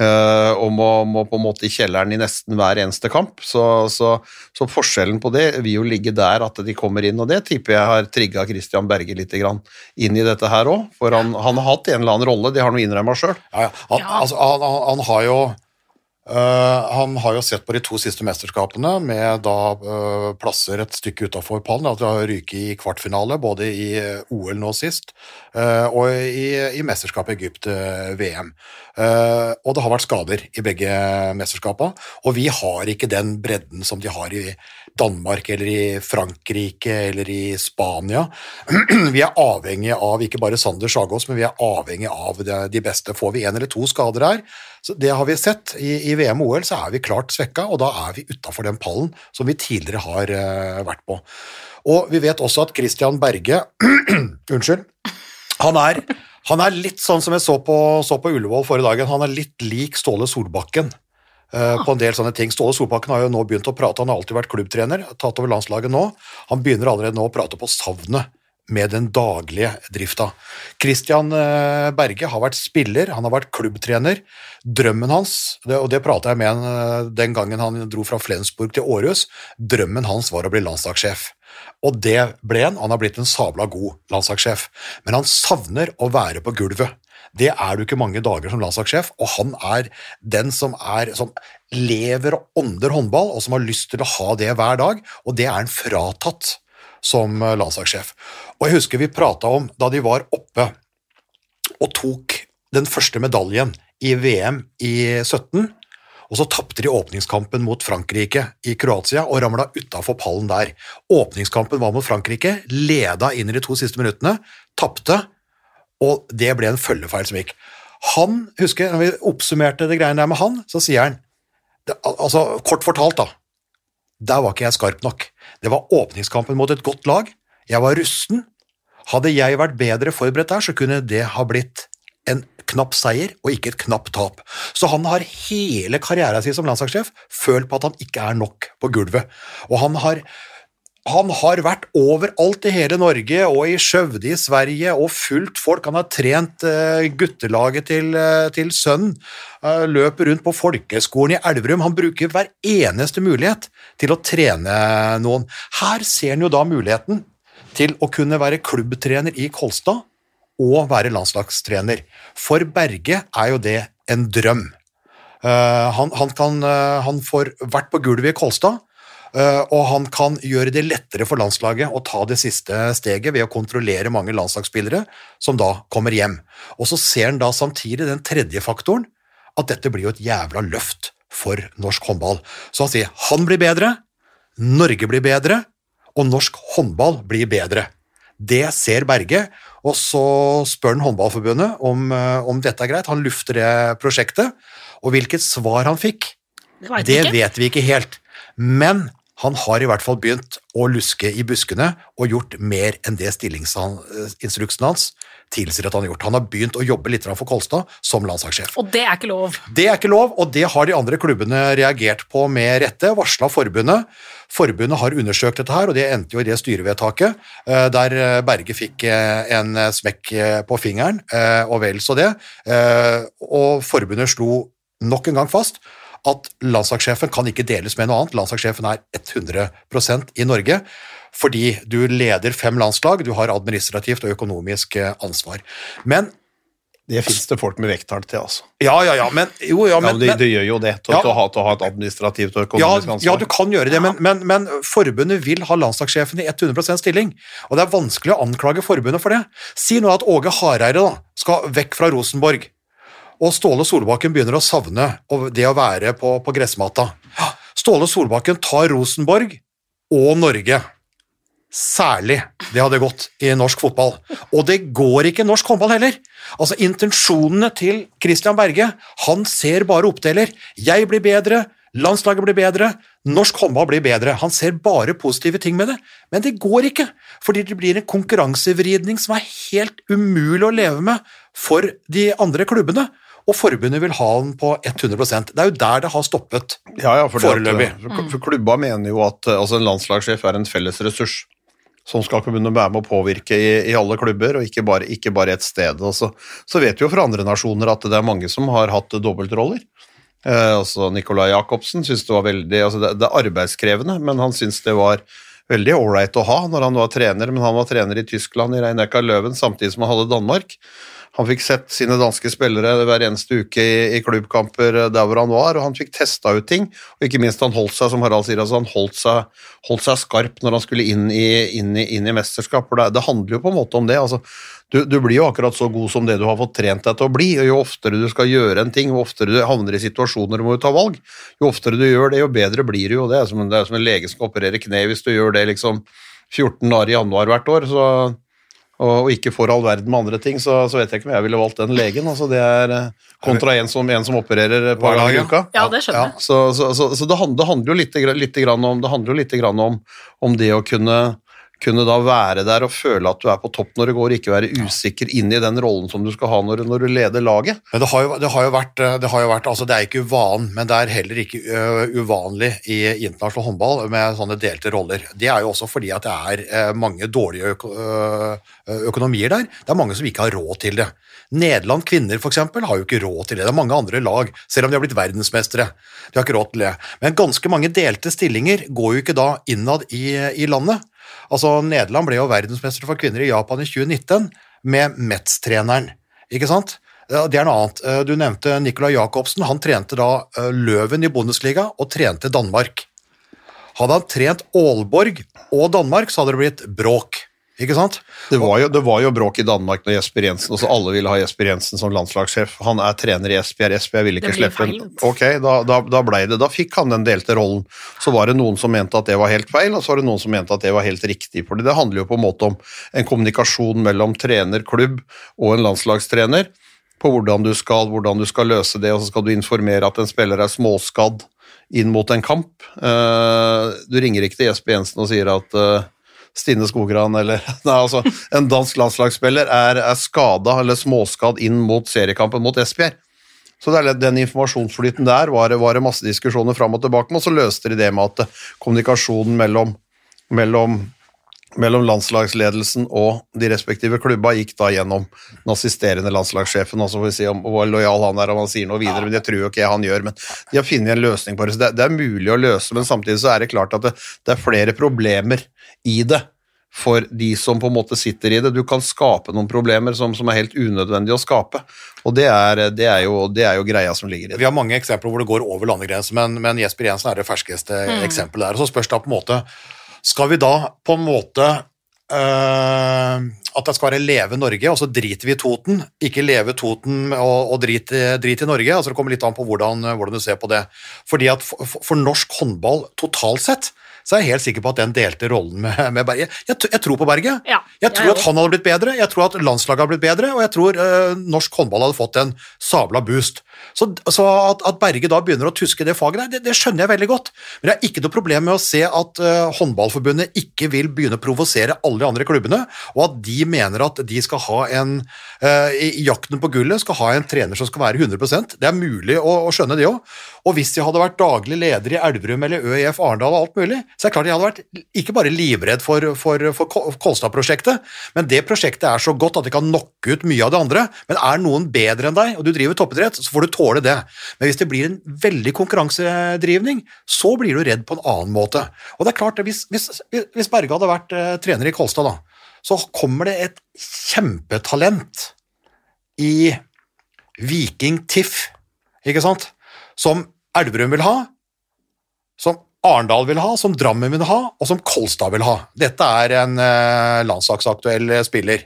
eh, og må, må på en måte i kjelleren i nesten hver eneste kamp. Så, så, så forskjellen på det vil jo ligge der at de kommer inn, og det tipper jeg har trigga Christian Berge litt grann inn i dette her òg. For han, han har hatt en eller annen rolle, det har han jo innrømma sjøl. Ja, ja. Han, Ja. Altså, han, han, han har jo øh, han har jo sett på de to siste mesterskapene med da uh, plasser et stykke utafor pallen. At de har ryket i kvartfinale, både i øh, OL nå sist uh, og i, i mesterskapet i Egypt, VM. Eh, og det har vært skader i begge mesterskapene. Og vi har ikke den bredden som de har i Danmark eller i Frankrike eller i Spania. [clears throat] vi er avhengig av ikke bare Sander Sagås, men vi er avhengig av de beste. Får vi én eller to skader her, så det har vi sett. I, i VM og OL så er vi klart svekka, og da er vi utafor den pallen som vi tidligere har uh, vært på. Og vi vet også at Christian Berge [clears throat] Unnskyld. Han er, han er litt sånn som jeg så på, så på Ullevål forrige dagen, han er litt lik Ståle Solbakken. Eh, på en del sånne ting. Ståle Solbakken har jo nå begynt å prate, han har alltid vært klubbtrener, tatt over landslaget nå. Han begynner allerede nå å prate på savnet med den daglige drifta. Christian eh, Berge har vært spiller, han har vært klubbtrener. Drømmen hans, det, og det prata jeg med han eh, den gangen han dro fra Flensburg til Århus, drømmen hans var å bli landslagssjef. Og det ble han, han har blitt en sabla god landslagssjef. Men han savner å være på gulvet. Det er du ikke mange dager som landslagssjef, og han er den som, er, som lever og ånder håndball, og som har lyst til å ha det hver dag, og det er han fratatt som landslagssjef. Og jeg husker vi prata om da de var oppe og tok den første medaljen i VM i 17, og så tapte de åpningskampen mot Frankrike i Kroatia og ramla utafor pallen der. Åpningskampen var mot Frankrike, leda inn i de to siste minuttene, tapte, og det ble en følgefeil som gikk. Han, husker når vi oppsummerte det greiene der med han, så sier han altså Kort fortalt, da. Der var ikke jeg skarp nok. Det var åpningskampen mot et godt lag. Jeg var rusten. Hadde jeg vært bedre forberedt der, så kunne det ha blitt en knapp seier og ikke et knapt tap. Så han har hele karrieren sin som landslagssjef følt på at han ikke er nok på gulvet. Og han har, han har vært overalt i hele Norge og i Skjøvde i Sverige og fulgt folk. Han har trent uh, guttelaget til, uh, til sønnen, uh, løper rundt på folkeskolen i Elverum. Han bruker hver eneste mulighet til å trene noen. Her ser han jo da muligheten til å kunne være klubbtrener i Kolstad og være landslagstrener. For Berge er jo det en drøm. Han, han, kan, han, får vært på gulvet i Kolstad, og han kan gjøre det lettere for landslaget å ta det siste steget ved å kontrollere mange landslagsspillere som da kommer hjem. Og så ser han da samtidig den tredje faktoren, at dette blir jo et jævla løft for norsk håndball. Så han sier han blir bedre, Norge blir bedre, og norsk håndball blir bedre. Det ser Berge, og så spør han Håndballforbundet om, om dette er greit. Han lufter det prosjektet, og hvilket svar han fikk, Det vet det vet vi ikke helt. Men han har i hvert fall begynt å luske i buskene og gjort mer enn det stillingsinstruksen hans tilsier at han har gjort. Han har begynt å jobbe litt for Kolstad som landslagssjef. Og det er ikke lov. Det er ikke lov, og det har de andre klubbene reagert på med rette. Varsla forbundet. Forbundet har undersøkt dette her, og det endte jo i det styrevedtaket eh, der eh, Berge fikk eh, en smekk eh, på fingeren, eh, og vel så det. Eh, Og forbundet slo nok en gang fast at landslagssjefen kan ikke deles med noe annet. Landslagssjefen er 100% i Norge. Fordi du leder fem landslag, du har administrativt og økonomisk eh, ansvar. Men Det fins det folk med vekttall til, altså. Ja, ja, ja, men Jo, ja, Ja, men, det, men det gjør jo det, til, Ja. å ha, til å ha et administrativt og ja, økonomisk ansvar. ja, du kan gjøre det, men, men, men forbundet vil ha landslagssjefen i 100% stilling. Og det er vanskelig å anklage forbundet for det. Si nå at Åge Hareide da, skal vekk fra Rosenborg, og Ståle Solbakken begynner å savne det å være på, på gressmata. Ståle Solbakken tar Rosenborg og Norge. Særlig. Det hadde gått i norsk fotball. Og det går ikke i norsk håndball heller. Altså, intensjonene til Christian Berge, han ser bare oppdeler. Jeg blir bedre, landslaget blir bedre, norsk håndball blir bedre. Han ser bare positive ting med det. Men det går ikke, fordi det blir en konkurransevridning som er helt umulig å leve med for de andre klubbene. Og forbundet vil ha den på 100% Det er jo der det har stoppet. Ja, ja, for Foreløpig. for, for klubba mener jo at eh, altså, en landslagssjef er en felles ressurs som skal kunne være med å påvirke i, i alle klubber, og ikke bare, ikke bare et sted. Altså, så, så vet vi jo fra andre nasjoner at det er mange som har hatt dobbeltroller. Eh, altså Nicolai Jacobsen syntes det var veldig altså det, det er arbeidskrevende, men han syntes det var veldig ålreit å ha når han var trener, men han var trener i Tyskland i Reineka-Løven samtidig som han hadde Danmark. Han fikk sett sine danske spillere hver eneste uke i, i klubbkamper eh, der hvor han var, og han fikk testa ut ting. Og ikke minst han holdt seg, som Harald sier, altså han holdt seg, holdt seg skarp når han skulle inn i, inn i, inn i mesterskap. For det, det handler jo på en måte om det. altså du, du blir jo akkurat så god som det du har fått trent deg til å bli, og jo oftere du skal gjøre en ting, jo oftere du havner i situasjoner hvor du ta valg, jo oftere du gjør det, jo bedre blir du jo. Det er som, det er som en lege som skal operere kne. Hvis du gjør det liksom 14 dager i januar hvert år, så og, ikke får all verden med andre ting, så, så vet jeg ikke om jeg ville valgt den legen. altså det er eh, Kontra en som, en som opererer et par Hver dag, ganger i uka. Ja, det skjønner jeg. Så, så, så, så det, handler, det handler jo litt, litt grann om, det handler litt grann om, om det å kunne, kunne da være der og føle at du er på topp når det går, ikke være usikker inn i den rollen som du skal ha når, når du leder laget. Men det har jo, det har jo vært, det har jo vært altså det er ikke uvan, men det er heller ikke uvanlig i internasjonal håndball med sånne delte roller. Det er jo også fordi at det er mange dårlige øko, økonomier der. Det er mange som ikke har råd til det. Nederland kvinner for eksempel, har jo ikke råd til det. Det er mange andre lag, selv om de har blitt verdensmestere. De har ikke råd til det. Men ganske mange delte stillinger går jo ikke da innad i, i landet. Altså, Nederland ble jo verdensmester for kvinner i Japan i 2019 med Metz-treneren, ikke sant? Det er noe annet. Du nevnte Nicolai Jacobsen. Han trente da Løven i Bundesliga og trente Danmark. Hadde han trent Aalborg og Danmark, så hadde det blitt bråk. Ikke sant? Det var, jo, det var jo bråk i Danmark når Jesper Jensen også Alle ville ha Jesper Jensen som landslagssjef. Han er trener i Esbjerg. Esbjerg ville ikke slippe ham. Ok, da, da, da ble det. Da fikk han den delte rollen. Så var det noen som mente at det var helt feil, og så var det noen som mente at det var helt riktig. For det handler jo på en måte om en kommunikasjon mellom trener, klubb og en landslagstrener på hvordan du skal, hvordan du skal løse det, og så skal du informere at en spiller er småskadd inn mot en kamp. Eh, du ringer ikke til Jesper Jensen og sier at eh, Stine Skogran eller [laughs] Nei, altså, en dansk landslagsspiller er, er skada eller småskadd inn mot seriekampen mot Esbjerg. Så den informasjonsflyten der var, var det masse diskusjoner fram og tilbake med, og så løste de det med at eh, kommunikasjonen mellom, mellom, mellom landslagsledelsen og de respektive klubba gikk da gjennom den assisterende landslagssjefen, og så får vi se om hvor lojal han er om han sier noe videre, men det tror jo ikke jeg han gjør, men de har funnet en løsning på det, så det, det er mulig å løse, men samtidig så er det klart at det, det er flere problemer i det for de som på en måte sitter i det. Du kan skape noen problemer som, som er helt unødvendig å skape, og det er, det, er jo, det er jo greia som ligger i det. Vi har mange eksempler hvor det går over landegrenser, men, men Jesper Jensen er det ferskeste eksempelet der. Og så spørs det på en måte Skal vi da på en måte Uh, at det skal være leve Norge, og så driter vi i Toten. Ikke leve Toten og, og drit, drit i Norge. altså Det kommer litt an på hvordan, hvordan du ser på det. Fordi at for- for norsk håndball totalt sett, så er jeg helt sikker på at den delte rollen med, med Berge. Jeg, jeg tror på Berge. Ja, jeg jeg tror at han hadde blitt bedre, jeg tror at landslaget hadde blitt bedre, og jeg tror uh, norsk håndball hadde fått en sabla boost. Så, så at, at Berge da begynner å tuske det faget der, det, det skjønner jeg veldig godt. Men jeg har ikke noe problem med å se at uh, håndballforbundet ikke vil begynne å provosere alle de andre klubbene, og at de mener at de skal ha en uh, i i jakten på gullet skal ha en trener som skal være 100% Det er mulig å, å skjønne det òg. Og hvis jeg hadde vært daglig leder i Elverum eller ØIF Arendal og alt mulig, så er det klart jeg hadde vært ikke bare livredd for, for, for Kolstad-prosjektet, men det prosjektet er så godt at det kan knocke ut mye av det andre. Men er noen bedre enn deg, og du driver toppidrett, så får du tåle det. Men hvis det blir en veldig konkurransedrivning, så blir du redd på en annen måte. Og det er klart, hvis, hvis, hvis Berge hadde vært uh, trener i Kolstad, da, så kommer det et kjempetalent i Viking Tiff, ikke sant? Som Elverum vil ha, som Arendal vil ha, som Drammen vil ha, og som Kolstad vil ha. Dette er en eh, landslagsaktuell eh, spiller.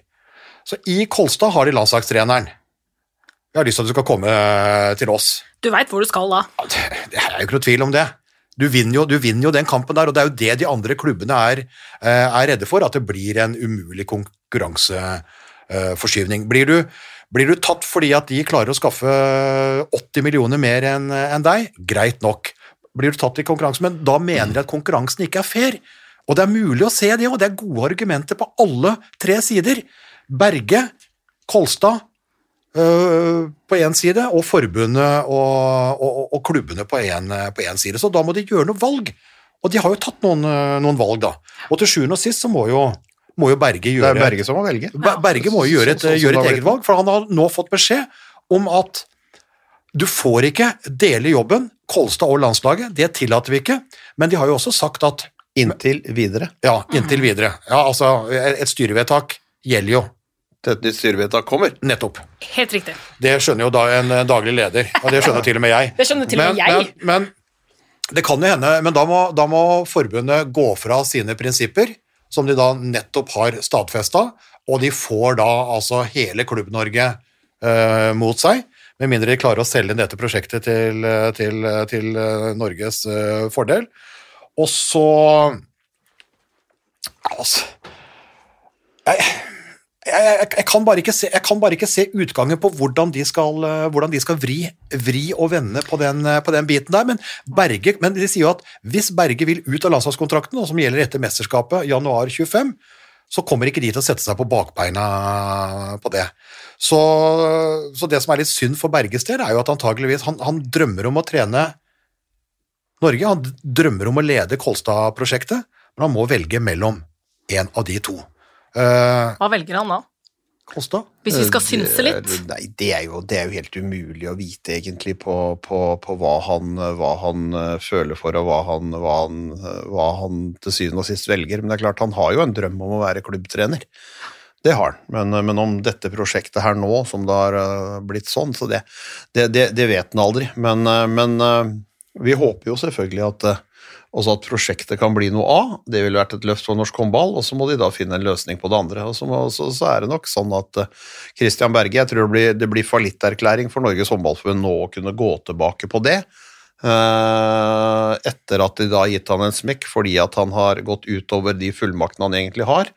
Så i Kolstad har de landslagstreneren. Jeg har lyst til at du skal komme eh, til oss. Du veit hvor du skal da. Det er jo ikke noe tvil om det. Du vinner, jo, du vinner jo den kampen der, og det er jo det de andre klubbene er, er redde for, at det blir en umulig konkurranseforskyvning. Blir du, blir du tatt fordi at de klarer å skaffe 80 millioner mer enn en deg, greit nok. Blir du tatt i konkurranse, men da mener de at konkurransen ikke er fair. Og det er mulig å se det og det er gode argumenter på alle tre sider. Berge, Kolstad, øh, på én side, og forbundet og, og, og klubbene på én side. Så da må de gjøre noe valg. Og de har jo tatt noen, øh, noen valg, da. Og til sjuende og sist så må jo, må jo Berge Det er Berge som må velge. Ber- Berge må jo gjøre et, Sånn- sånn som gjøre et eget valg, for han har nå fått beskjed om at du får ikke dele jobben, Kolstad og landslaget, det tillater vi ikke, men de har jo også sagt at Inntil videre. ja, inntil videre. Ja, altså, et styrevedtak gjelder jo Til et nytt styrevedtak kommer. nettopp. Helt riktig. Det skjønner jo da en eh, daglig leder, og det skjønner til og med jeg. Det skjønner til og med men, jeg. Men, men det kan jo hende, men da må, da må forbundet gå fra sine prinsipper, som de da nettopp har stadfesta, og de får da altså hele Klubb-Norge eh, mot seg, med mindre de klarer å selge dette prosjektet til, eh, til, eh, til eh, Norges eh, fordel. Og så Altså jeg, jeg, jeg, jeg, kan se, jeg kan bare ikke se utgangen på hvordan de skal, eh, hvordan de skal vri, vri og vende på den, eh, på den biten der. Men, Berge, men de sier jo at hvis Berge vil ut av landslagskontrakten, som gjelder etter mesterskapet januar 25, så kommer ikke de til å sette seg på bakbeina på det. Så, så det som er litt synd for Berges del, er jo at antageligvis han, han drømmer om å trene Norge, han drømmer om å lede Kolstad-prosjektet, men han må velge mellom en av de to. Uh, Hva velger han da? Kosta? Hvis vi skal synse litt? Nei, det er, jo, det er jo helt umulig å vite egentlig på, på, på hva, han, hva han eh, føler for, og hva han, hva, han, eh, hva han til syvende og sist velger. Men det er klart, han har jo en drøm om å være klubbtrener. Det har han. Men, eh, men om dette prosjektet her nå, som det har eh, blitt sånn, så det, det, det, det vet han aldri. Men, eh, men eh, vi håper jo selvfølgelig at eh, også at prosjektet kan bli noe av. Det ville vært et løft for norsk håndball, og så må de da finne en løsning på det andre. Og så, så, så er det nok sånn at eh, Christian Berge, jeg tror det blir, det blir fallitterklæring for Norges håndballforbund nå å kunne gå tilbake på det. eh, etter at de da har gitt han en smekk fordi at han har gått utover de fullmaktene han egentlig har.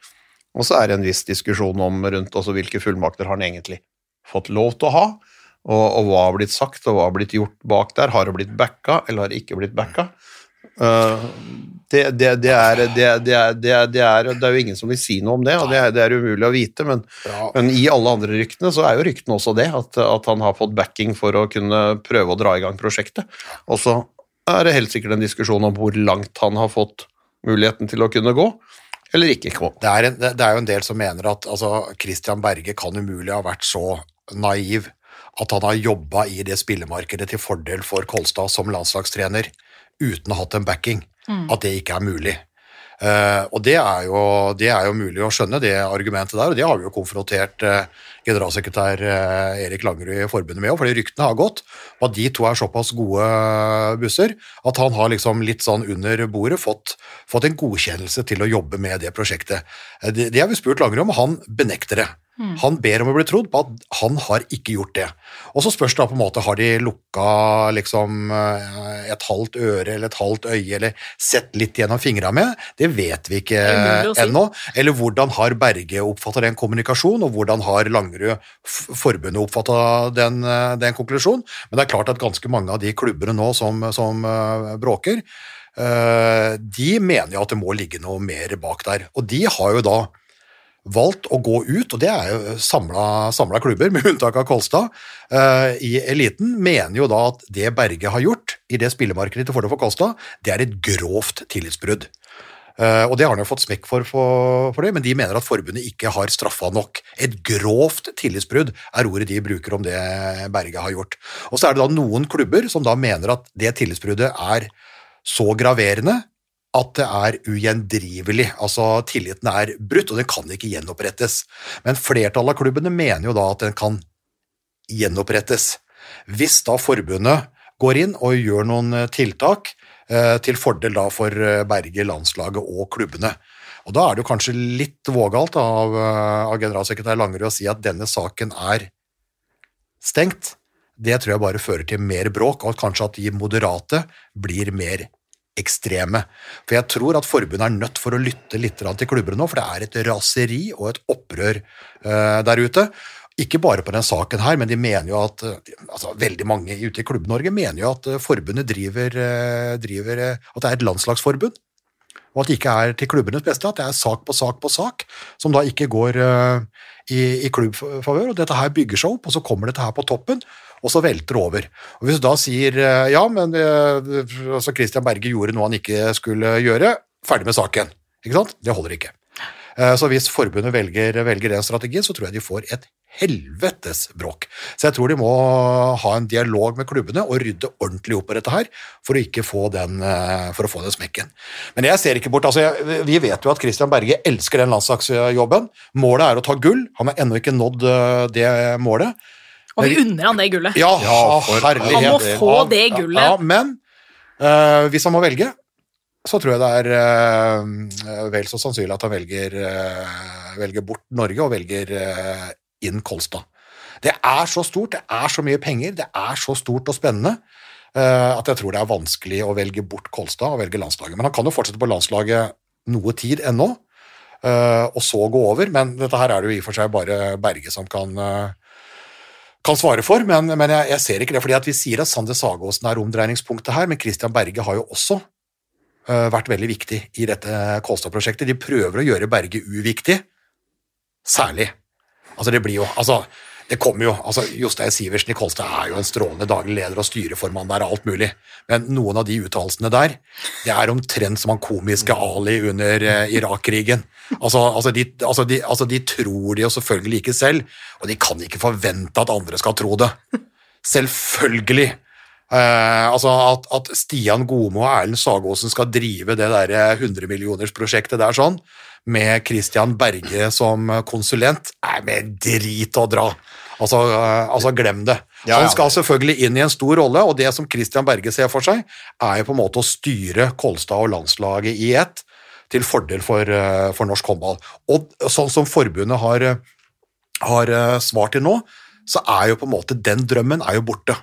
Og så er det en viss diskusjon om rundt også hvilke fullmakter han egentlig fått lov til å ha, og, og hva har blitt sagt, og hva har blitt gjort bak der. Har det blitt backa, eller har det ikke blitt backa? Eh, det, det, det, er, det, er, jo ingen som vil si noe om det, og det er, det er umulig å vite, men, ja. men i alle andre ryktene så er jo ryktene også det, at, at han har fått backing for å kunne prøve å dra i gang prosjektet. Og så er det helt sikkert en diskusjon om hvor langt han har fått muligheten til å kunne gå, eller ikke gå. Det er, en, det er jo en del som mener at altså, Christian Berge kan umulig ha vært så naiv at han har jobba i det spillemarkedet til fordel for Kolstad som landslagstrener uten å ha hatt en backing. At det ikke er mulig. Uh, og det er, jo, det er jo mulig å skjønne, det argumentet der, og det har vi jo konfrontert eh, generalsekretær eh, Erik Langerud i forbundet med òg, fordi ryktene har gått, og at de to er såpass gode busser at han har liksom litt sånn under bordet fått, fått en godkjennelse til å jobbe med det prosjektet. Eh, Det, det har vi spurt Langerud om, og han benekter det. Han ber om å bli trodd på at han har ikke gjort det. Og så spørs det da på en måte, har de lukka liksom eh, et halvt øre eller et halvt øye, eller sett litt gjennom fingra med? Det vet vi ikke si. ennå. Eller hvordan har Berge oppfatta den kommunikasjonen, og hvordan har Langerud f- forbundet oppfatta den, eh, den konklusjonen? Men det er klart at ganske mange av de klubbene nå som, som eh, bråker, eh, de mener jo at det må ligge noe mer bak der. Og de har jo da valgt å gå ut, og det er jo samla klubber, [laughs] med unntak av Kolstad, i eliten, mener jo da at det Berge har gjort i det spillemarkedet til fordel for Kolstad, det er et grovt tillitsbrudd. Eh, og det har han jo fått smekk for, for, for det, men de mener at forbundet ikke har straffa nok. Et grovt tillitsbrudd er ordet de bruker om det Berge har gjort. Og så er det da noen klubber som da mener at det tillitsbruddet er så graverende at det er ugjendrivelig. Altså tilliten er brutt, og den kan ikke gjenopprettes. Men flertallet av klubbene mener jo da at den kan gjenopprettes. Hvis da forbundet går inn og gjør noen tiltak til fordel da for eh, Berge, landslaget og klubbene. Og da er det jo kanskje litt vågalt av, eh, av generalsekretær Langerud å si at denne saken er stengt. Det tror jeg bare fører til mer bråk, og kanskje at de moderate blir mer ekstreme. For jeg tror at forbundet er nødt for å lytte litt til klubbene nå, for det er et raseri og et opprør eh, der ute. Ikke bare på den saken her, men de mener jo at eh, altså veldig mange ute i Klubb-Norge mener jo at eh, forbundet driver, eh, driver At det er et landslagsforbund. Og at det ikke er til klubbenes beste, at det er sak på sak på sak, som da ikke går i, i klubbfavør. Og dette her bygger seg opp, og så kommer dette her på toppen, og så velter det over. Og Hvis du da sier ja, men altså Christian Berge gjorde noe han ikke skulle gjøre, ferdig med saken. Ikke sant? Det holder ikke. Så hvis forbundet velger, velger den strategien, så tror jeg de får et helvetes bråk. Så jeg tror de må ha en dialog med klubbene og rydde ordentlig opp i dette her, for å ikke få den, eh, for å få den smekken. Men jeg ser ikke bort, altså jeg, vi vet jo at Christian Berge elsker den landslagsjobben. Målet er å ta gull. Han har ennå ikke nådd eh, det målet. Og vi unner han det gullet. Ja, Ja, for herlighet. Han må få det gullet. Ja, men uh, hvis han må velge, så tror jeg det er eh, vel så sannsynlig at han velger, eh, velger bort Norge og velger inn Kolstad. Det er så stort, det er så mye penger, det er så stort og spennende eh, at jeg tror det er vanskelig å velge bort Kolstad og velge landslaget. Men han kan jo fortsette på landslaget noe tid ennå. eh, og så gå over. Men dette her er det jo i og for seg bare Berge som kan, eh, kan svare for, men, men jeg, jeg ser ikke det. fordi Vi sier at Sander Sagåsen er omdreiningspunktet her, men Christian Berge har jo også vært veldig viktig i dette Kolstad-prosjektet. De prøver å gjøre Berge uviktig, særlig. Altså, det blir jo Altså, det kommer jo altså Jostein Sivertsen i Kolstad er jo en strålende daglig leder og styreformann der og alt mulig, men noen av de uttalelsene der, det er omtrent som han komiske Ali under eh, Irak-krigen. Altså, altså, de, altså, de, altså, de tror det jo selvfølgelig ikke selv, og de kan ikke forvente at andre skal tro det. Selvfølgelig. Eh, altså at, at Stian Gomo og Erlend Sagåsen skal drive det der 100-millionersprosjektet der sånn, med Christian Berge som konsulent, er med drit å dra. Altså, eh, altså glem det. Ja, ja. Han skal selvfølgelig inn i en stor rolle, og det som Christian Berge ser for seg, er jo på en måte å styre Kolstad og landslaget i ett, til fordel for, eh, for norsk håndball. Og sånn som forbundet har, eh, har eh, svart til nå, så er jo på en måte den drømmen er jo borte.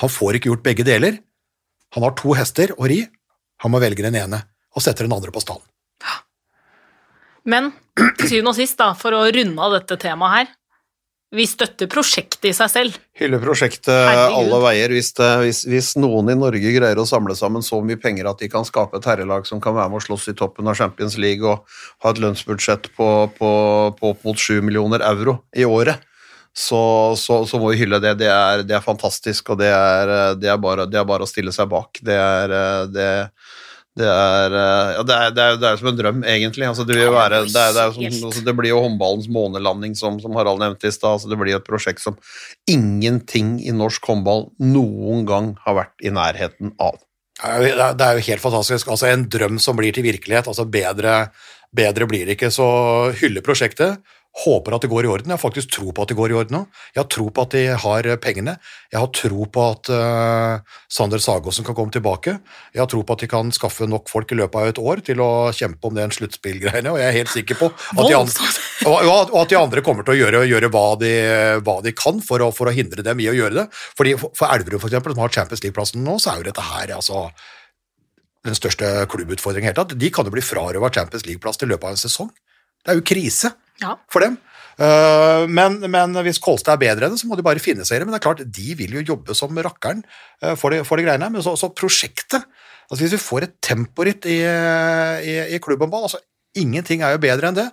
Han får ikke gjort begge deler. Han har to hester å ri, han må velge den ene og setter den andre på stallen. Men til syvende og sist, da, for å runde av dette temaet her Vi støtter prosjektet i seg selv. Hyller prosjektet Herregud. alle veier. Hvis, det, hvis, hvis noen i Norge greier å samle sammen så mye penger at de kan skape et herrelag som kan være med å slåss i toppen av Champions League og ha et lønnsbudsjett på, på, på opp mot 7 millioner euro i året, så, så, så må vi hylle det. Det er, det er fantastisk, og det er, det, er bare, det er bare å stille seg bak. Det er det, det er, ja, det, er, det, er, det er som en drøm, egentlig. Altså, det, vil være, det, er, det, er som, altså, det blir jo håndballens månelanding, som, som Harald nevnte i stad. Altså, det blir et prosjekt som ingenting i norsk håndball noen gang har vært i nærheten av. Det er jo- det er jo helt fantastisk. Altså En drøm som blir til virkelighet. altså Bedre, bedre blir det ikke. Så hylle prosjektet. Håper at det går i orden. Jeg har faktisk tro på at det går i orden nå. Jeg har tro på at de har pengene. Jeg har tro på at uh, Sander Sagosen kan komme tilbake. Jeg har tro på at de kan skaffe nok folk i løpet av et år til å kjempe om den sluttspillgreiene, og jeg er helt sikker på at de andre, [laughs] og, at de andre kommer til å gjøre, gjøre hva, de, hva de kan for å, for å hindre dem i å gjøre det. Fordi For, Elverum, for eksempel, som har Champions League-plassen nå, så er jo dette her altså den største klubbutfordringen i hele tatt. De kan jo bli frarøva Champions League-plass til løpet av en sesong. Det er jo krise Ja. for dem. Eh, men, men hvis Kolstad er bedre enn det, så må de bare finne seg i det. Men det er klart, de vil jo jobbe som rakkeren eh, for, de, for de greiene her. Men så, så prosjektet altså Hvis vi får et temporitt i, i, i klubbhåndball altså Ingenting er jo bedre enn det.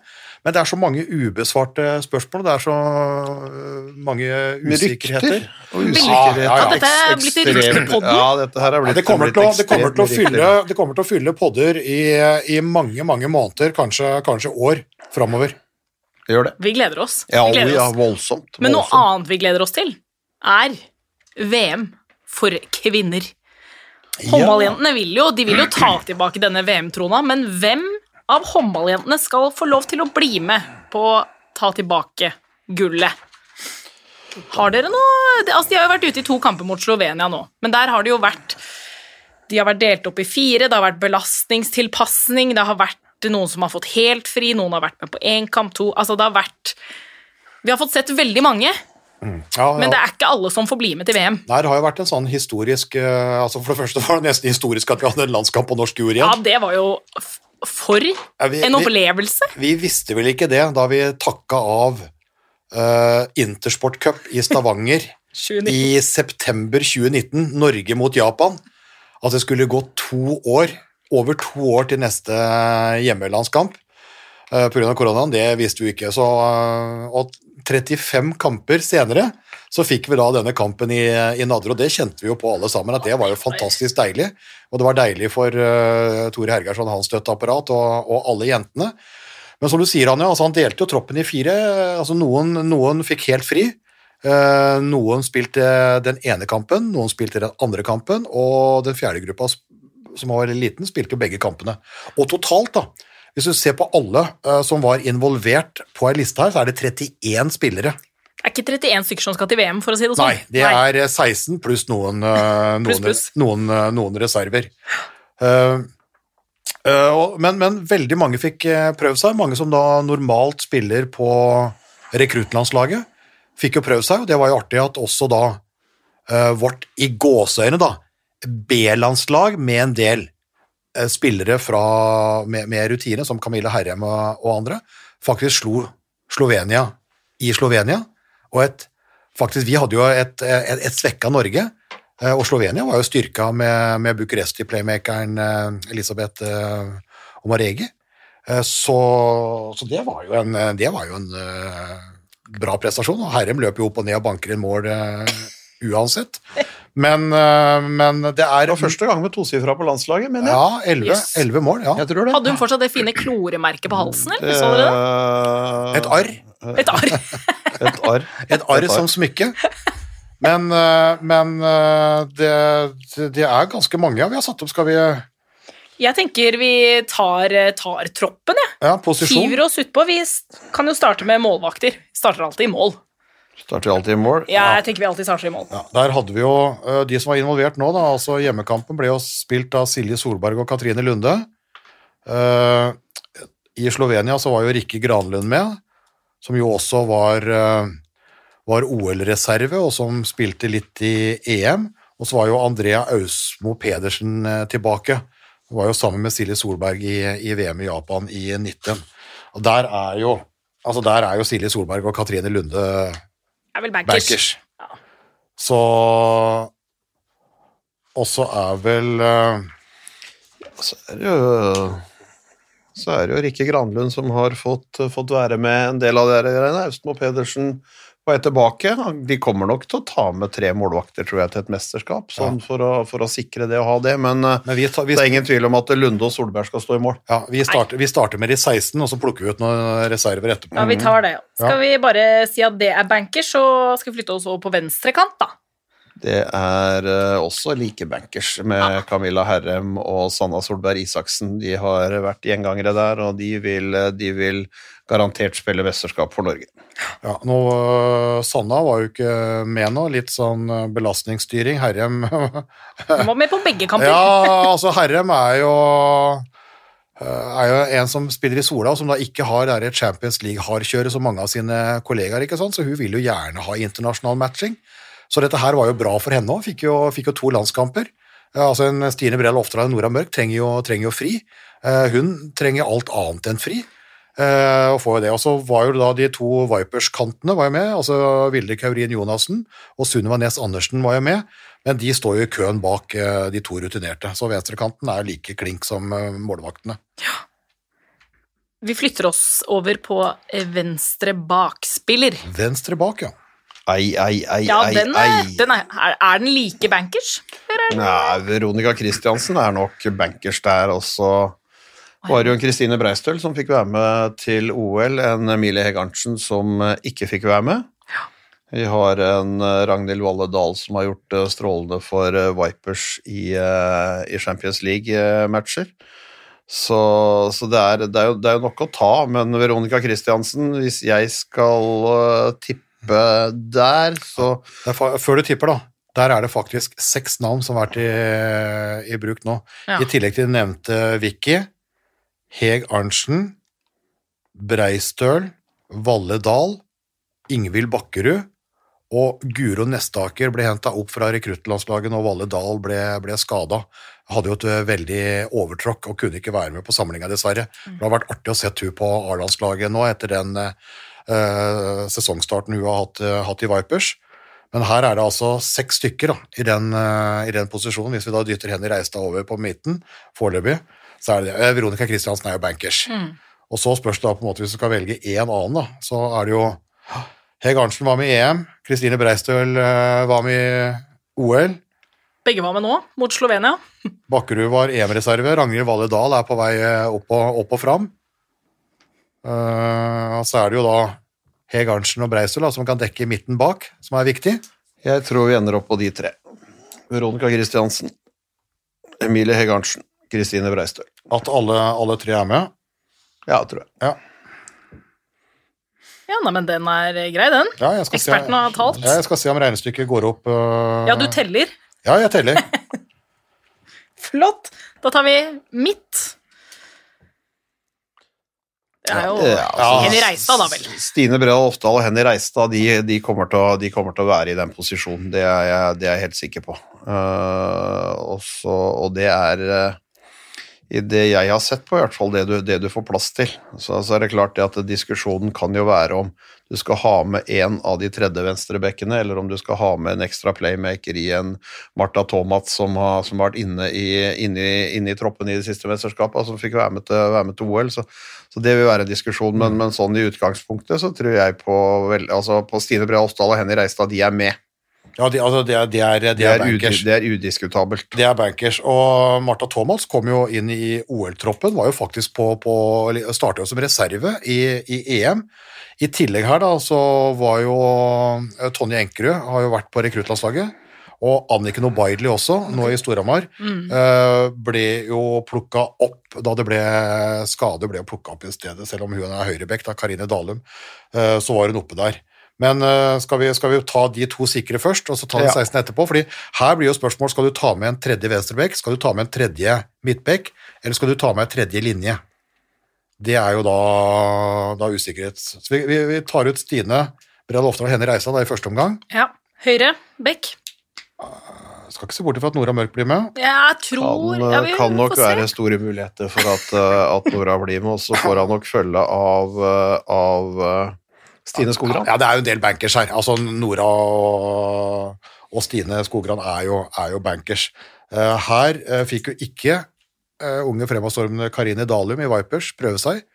Men det er så mange ubesvarte spørsmål, det er så øh, mange usikkerheter. rykter og Ja, ja, ja. Dette er blitt ryktepodden. Ja, dette her er Ja, det, kommer til å, det, kommer til å fylle, det kommer til å fylle podder i, i mange, mange måneder, kanskje, kanskje år framover. Gjør det. Vi gleder oss. Ja, vi gleder ja, voldsomt, voldsomt. Men noe annet vi gleder oss til, er VM for kvinner. Håndballjentene vil jo, de vil jo ta tilbake denne VM-trona, men hvem av håndballjentene skal få lov til å bli med på å ta tilbake gullet? Har dere noe altså De har jo vært ute i to kamper mot Slovenia nå, men der har det jo vært De har vært delt opp i fire, det har vært belastningstilpasning, det har vært noen som har fått helt fri, noen har vært med på én kamp, to Altså, det har vært Vi har fått sett veldig mange, Ja, men det er ikke alle som får bli med til VM. Nei, det har jo vært en sånn historisk eh, altså For det første var det nesten historisk at vi hadde en landskamp på norsk jord igjen. Ja, det var jo for Ja, vi- en vi- opplevelse. Vi visste vel ikke det da vi takka av uh, Intersport Cup i Stavanger [laughs] i september 2019, Norge mot Japan, at det skulle gå to år, over to år til neste hjemmelandskamp uh, pga. koronaen. Det visste vi ikke. Så, eh, og 35 kamper senere så fikk vi da denne kampen i, i Nadderud, og det kjente vi jo på alle sammen, at det var jo fantastisk deilig. Og det var deilig for uh, Tore Hergersson, hans støtteapparat, og, og alle jentene. Men som du sier, Anja, altså han delte jo troppen i fire. altså Noen, noen fikk helt fri. Uh, noen spilte den ene kampen, noen spilte den andre kampen, og den fjerde gruppa, som var liten, spilte jo begge kampene. Og totalt, da, hvis du ser på alle eh, som var involvert på ei liste her, så er det 31 spillere. Det er ikke 31 stykker som skal til VM, for å si det sånn. Nei, det er eh, 16 pluss noen, eh, [laughs] noen, pluss. noen, eh, noen reserver. Eh, eh, men, men veldig mange fikk prøve prøvd seg. Mange som da normalt spiller på rekruttlandslaget, fikk jo prøvd seg, og det var jo artig at også da eh, vårt i gåseøyne da, B-landslag med en del eh, spillere fra, med, med rutine, som Camilla Herrem og, og andre, faktisk slo Slovenia i Slovenia. Og et, faktisk, vi hadde jo et, et, et svekka Norge, eh, og Slovenia var jo styrka med, med Bucuresti-playmakeren eh, Elisabeth Omaregi. Så, så det var jo en, det var jo en bra prestasjon. og Herrem løper jo opp og ned og banker inn mål uansett. Men, eh, men det er Det var første gang med tosifra på landslaget, mener jeg. Ja, elleve Yes. mål. ja. Jeg tror det. Hadde hun fortsatt det fine kloremerket på halsen, eller? Så dere det? Eh, Et arr. [laughs] Et arr. Et arr. Et arr som smykke. Men, eh, men eh, det, det- det er ganske mange. Vi har satt opp, skal vi Jeg tenker vi tar, tar troppen, jeg. Ja, posisjon. Hiver oss utpå. Vi kan jo starte med målvakter. Starter alltid i mål. Starter alltid i mål. Ja, jeg tenker vi alltid starter i mål. Ja, der hadde vi jo eh, de som var involvert nå, da, altså hjemmekampen ble jo spilt av Silje Solberg og Katrine Lunde. Uh, I Slovenia så var jo Rikke Granlund med, som jo også var, uh, var OL-reserve, og som spilte litt i EM. Og så var jo Andrea Ausmo Pedersen tilbake. Hun var jo sammen med Silje Solberg i, i VM i Japan i 19. Og der er jo altså der er jo Silje Solberg og Katrine Lunde Er vel bankers. bankers. Så Og så er vel eh, Så er det jo så er det jo Rikke Granlund som har fått, fått være med en del av de greiene. Austmo Pedersen på vei tilbake. De kommer nok til å ta med tre målvakter, tror jeg, til et mesterskap, sånn for, å, for å sikre det og ha det. Men, eh, Men vi, tar, vi, det er ingen tvil om at Lunde og Solberg skal stå i mål. ja, vi, starter, vi starter med de 16, og så plukker vi ut noen reserver etterpå. Ja, vi tar det. Skal vi bare si at det er bankers, så skal vi flytte oss over på venstre kant, da. Det er eh, også like bankers med Camilla Herrem og Sanna Solberg Isaksen. De har vært gjengangere der, og de vil, de vil garantert spille mesterskap for Norge. Ja, nå, øh, Sanna var jo ikke med nå, litt sånn belastningsstyring. Herrem Hun var med på begge [laughs] kamper. Ja, altså Herrem er jo er jo en som spiller i Sola, og som da ikke har det Champions League-hardkjøret som mange av sine kollegaer, ikke sant? så hun vil jo gjerne ha internasjonal matching. Så dette her var jo bra for henne òg, fikk, fikk jo to landskamper. Altså en Stine Brell Oftedal og Nora Mørk trenger jo, trenger jo fri. Eh, hun trenger alt annet enn fri. Eh, og får jo det. Og så var jo da de to Vipers-kantene var jo med, altså Vilde Kaurin Jonassen og Sunniva Nes Andersen var jo med, men de står jo i køen bak eh, de to rutinerte. Så venstrekanten er like klink som målvaktene. Ja. Vi flytter oss over på eh, venstre bakspiller. Venstre bak, ja. Ei, ei, ei, Ja, ei, den ei. den er, er, den like bankers? Nei, Veronica Christiansen er nok bankers der, også. var jo en Kristine Breistøl som fikk være med til OL, en Emilie Hegg Arntzen som eh, ikke fikk være med. Vi har en eh, Ragnhild Valle Dahl som har gjort det strålende for eh, Vipers i, eh, i Champions League-matcher. Så, så det, er, det, er jo, det er jo nok å ta, men Veronica Christiansen, hvis jeg skal eh, tippe der, så er Før du tipper, da. Der er det faktisk seks navn som har vært i, i bruk nå. Ja. I tillegg til de nevnte Vicky, Heg Arntzen, Breistøl, Valle Dahl, Ingvild Bakkerud og Guro Nestaker ble henta opp fra rekruttlandslaget når Valle Dahl ble, ble skada. Hadde jo et eh, veldig overtråkk og kunne ikke være med på samlinga, dessverre. Det har vært artig å se henne på A-landslaget nå etter den eh, sesongstarten hun har hatt, eh, hatt i Vipers. Men her er det altså seks stykker da, i, den, eh, i den posisjonen. Hvis vi da dytter Henny Reistad over på midten foreløpig, så er det det. Eh, Veronica Christiansen er jo bankers. Og så spørs det da på en måte hvis du skal velge én annen, da, så er det jo Heg Arntzen var med i EM, Kristine Breistøl eh, var med i OL, Begge var med nå, mot Slovenia. Bakkerud var EM-reserve, Ragnhild Valle Dahl er på vei eh, opp og, opp og fram. Eh, og så er det jo da Heg Arntzen og Breistøl da, som kan dekke midten bak, som er viktig. Jeg tror vi ender opp på de tre. Veronica Christiansen, Emilie Heg Arntzen, Kristine Breistøl. At alle, alle tre er med. Ja, tror jeg. Ja, Ja, nei, men den er grei, den. ja jeg skal Eksperten se, har talt. Ja, jeg skal se om regnestykket går opp. Uh... Ja, du teller. Ja, jeg teller. [laughs] Flott. Da tar vi midt. Det er jo Ja, Henny Reistad, da vel. Stine Bredal Oftdal og Henny Reistad de, de, kommer å, de kommer til å være i den posisjonen, det er jeg, det er jeg helt sikker på. Uh, også, og det er eh, i det jeg har sett på, i hvert fall det du, det du får plass til. Så, så er det klart det at diskusjonen kan jo være om du skal ha med en av de tredje venstrebekkene, eller om du skal ha med en ekstra playmaker i en Marta Thomas som har, som har vært inne i, inne, inne i troppen i det siste mesterskapet, som fikk være med til, være med til OL. Så, så, det vil være en diskusjon, men, men, sånn i utgangspunktet så tror jeg på, vel, altså på Stine Brea Oppdal og Henny Reistad, de er med. Ja, de, altså, det, er, det, er, det, er, bankers. det er udiskutabelt. Det er bankers. Og Martha Thomas kom jo inn i OL-troppen, var jo faktisk på, på startet jo som reserve i, i, EM. I tillegg her da, så var jo eh, Tonje Enkerud har jo vært på rekruttlandslaget. Og Anniken Obaidli også, nå i Storhamar, mm. Eh, ble jo plukka opp da det ble skade, ble plukka opp i stedet, selv om hun er høyrebekk, da Karine Dalum, eh, så var hun oppe der. Men uh, skal, vi, skal, vi, ta de to sikre først, og så ta de 16 etterpå? fordi her blir jo spørsmål skal du ta med en tredje venstrebekk, skal du ta med en tredje midtbekk, eller skal du ta med en tredje linje? Det er jo da, da usikkerhet. Så vi, vi, vi, tar ut Stine Bredd Loften og Henny Reisa da i første omgang. Ja. Høyre bekk. Uh, skal ikke se bort fra at Nora Mørk blir med. Jeg tror Kan, ja, kan nok være store muligheter for at, uh, at Nora blir med, og så får han nok følge av, av Stine Skogran? Ja, det er jo en del bankers her. Altså, Nora og, og Stine Skogran er jo, er jo bankers. Uh, her uh, fikk jo ikke uh, unge fremadstormende Karine Dalium i Vipers prøve seg.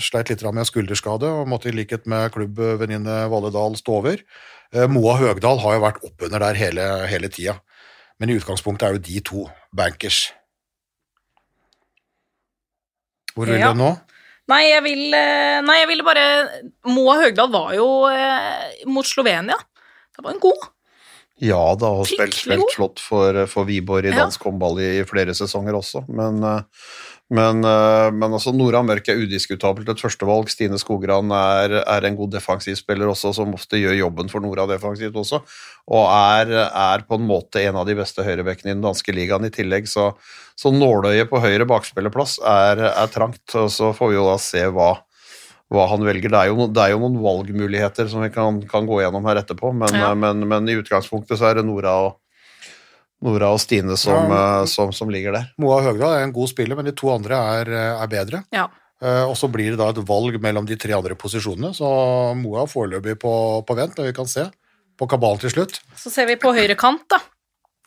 sleit litt med skulderskade og måtte i likhet med klubbvenninne Valle Dahl stå over. Moa Høgdal har jo vært oppunder der hele, hele tida, men i utgangspunktet er jo de to bankers. Hvor vil ja. du nå? Nei, jeg vil eh, Nei, jeg ville bare Moa Høgdal var jo eh, mot Slovenia. Det var en god. Ja da, og spilt, spilt flott for, for Wiborg i dansk håndball i, i, flere sesonger også, men uh, men, eh, men altså Nora Mørk er udiskutabelt et førstevalg. Stine Skogran er, er, en god defensiv spiller også, som ofte gjør jobben for Nora defensivt også. Og er, er på en måte en av de beste høyrebekkene i den danske ligaen i tillegg. Så, så nåløyet på høyre bakspillerplass er, er, trangt. og Så får vi jo da se hva, hva han velger. Det er, jo, det er, jo, noen valgmuligheter som vi kan, kan gå gjennom her etterpå, men, ja. men, men, i utgangspunktet så er det Nora og Nora og Stine som, ja. Eh, som, som, ligger der. Moa Høgdal er en god spiller, men de to andre er, eh, er bedre. Ja. Uh, og så blir det da et valg mellom de tre andre posisjonene, så Moa er foreløpig på, på vent, men vi kan se. På kabalen til slutt. Så ser vi på høyre kant, da.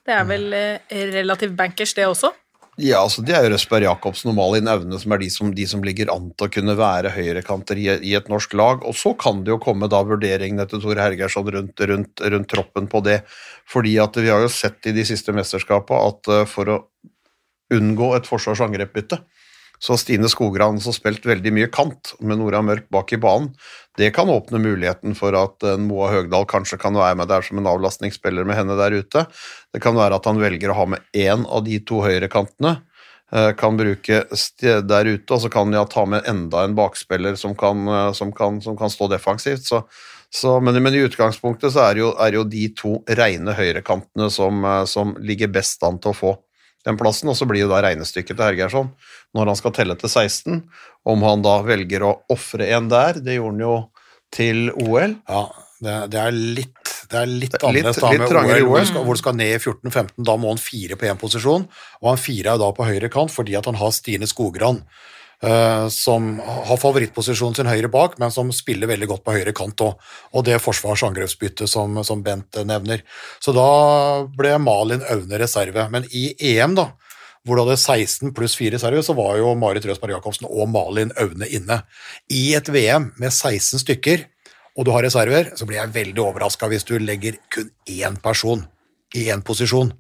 Det er vel uh, relativt bankers, det også? Ja, altså Det er jo Røsberg Jacobsen og Malin Aune som er de som, de som ligger an til å kunne være høyrekanter i, i, et norsk lag. Og så kan det jo komme da vurderingene til Tore Hergersson rundt, rundt, rundt, troppen på det. Fordi at vi har jo sett i de siste mesterskapene at uh, for å unngå et forsvars-angrepsbytte, så har Stine Skogran også spilt veldig mye kant med Nora Mørk bak i banen. Det kan åpne muligheten for at uh, Moa Høgdal kanskje kan være med der som en avlastningsspiller med henne der ute. Det kan være at han velger å ha med én av de to høyrekantene. Uh, kan bruke der ute, og så kan han ja, ta med enda en bakspiller som kan, uh, som kan, som kan stå defensivt. Så, så, men, men, i utgangspunktet så er jo, er jo de to rene høyrekantene som, som ligger best an til å få den plassen, og så blir jo da regnestykket til Hergersson når han skal telle til 16, om han da velger å ofre en der. Det gjorde han jo til OL. Ja, det, det er litt det er litt annerledes da med OL, hvor hvor du skal ned i 14-15. Da må han fire på én posisjon, og han fire er da på høyre kant fordi at han har Stine Skogran. Uh, som har favorittposisjonen sin høyre bak, men som spiller veldig godt på høyre kant òg. Og det forsvars- som, som Bent nevner. Så da ble Malin Aune reserve. Men i EM, da, hvor du hadde 16 pluss 4 reserver, så var jo Marit Røsberg Jacobsen og Malin Aune inne. I et VM med 16 stykker, og du har reserver, så blir jeg veldig overraska hvis du legger kun én person i én posisjon.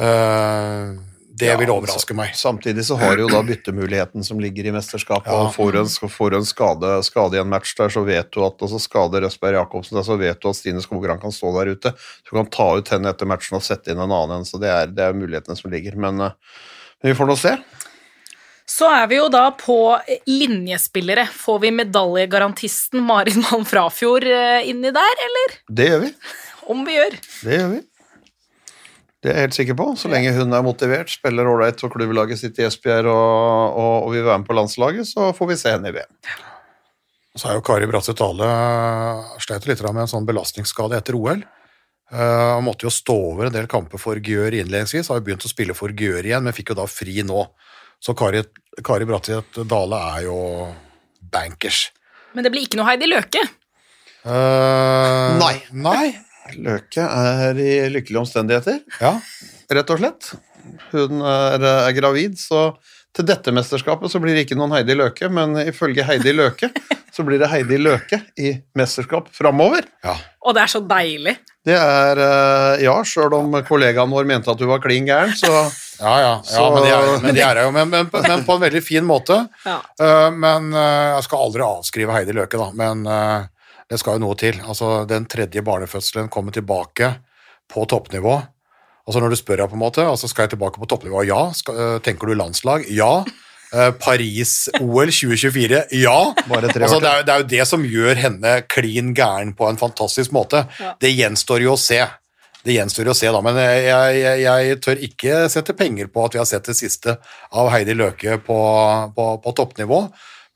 Uh, det ja, vil overraske meg. Samtidig så har du jo da byttemuligheten som ligger i mesterskapet. Ja. Får du en, får en skade, skade, i en match der, så vet du at altså skader Røsberg Jacobsen, så vet du at Stine Skogran kan stå der ute. Du kan ta ut henne etter matchen og sette inn en annen en. Så det er, det er mulighetene som ligger. Men, uh, vi får nå se. Så er vi jo da på linjespillere. Får vi medaljegarantisten Marit Malm Frafjord eh, inni der, eller? Det gjør vi. Om vi gjør. Det gjør vi. Det er jeg helt sikker på. Så lenge hun er motivert, spiller ålreit for klubblaget sitt i Esbjerg og, og, og, vil være med på landslaget, så får vi se henne i VM. Så er jo Kari Bratseth Dale sleit litt med en sånn belastningsskade etter OL. Uh, han måtte jo stå over en del kamper for Gjør innledningsvis, har jo begynt å spille for Gjør igjen, men fikk jo da fri nå. Så Kari, Kari Bratseth Dale er jo bankers. Men det blir ikke noe Heidi Løke. Uh, Nei. Nei. Løke er i lykkelige omstendigheter, Ja. rett og slett. Hun er, er gravid, så til dette mesterskapet så blir det ikke noen Heidi Løke, men ifølge Heidi Løke [laughs] så blir det Heidi Løke i mesterskap framover. ja. Og det er så deilig. Det er eh, Ja, sjøl om kollegaen vår mente at du var klin gæren, så Ja, ja, ja Så- men de er, men de er jo men, men, men på en veldig fin måte. Ja. Uh, men uh, jeg skal aldri avskrive Heidi Løke, da. Men uh, det skal jo noe til. Altså, den tredje barnefødselen kommer tilbake på toppnivå. Altså Når du spør på en måte, altså skal jeg tilbake på toppnivå, ja. Skal, uh, tenker du landslag? Ja. Uh, Paris-OL 2024? Ja. Bare tre år altså, det, er, det er jo det som gjør henne klin gæren på en fantastisk måte. Ja. Det gjenstår jo å se. Det gjenstår jo å se, da, men jeg, jeg, jeg tør ikke sette penger på at vi har sett det siste av Heidi Løke på, på, på toppnivå.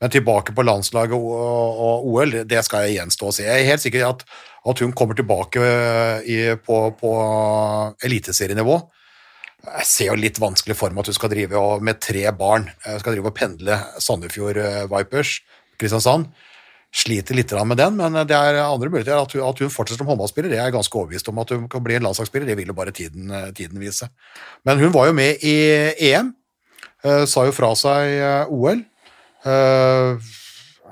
Men tilbake på landslaget og, og OL, det skal jeg gjenstå å se. Jeg er helt sikker i at, at hun kommer tilbake i, på, på eliteserienivå. Jeg ser jo litt vanskelig for meg at hun skal drive og, med tre barn Hun skal drive og pendle Sandefjord eh, Vipers, Kristiansand. Sliter litt med den, men det er andre muligheter. At hun, at hun fortsetter som håndballspiller, det er jeg ganske overbevist om. At hun kan bli en landslagsspiller, det vil jo bare tiden, eh, tiden vise. Men hun var jo med i EM, eh, sa jo fra seg eh, OL. Eh,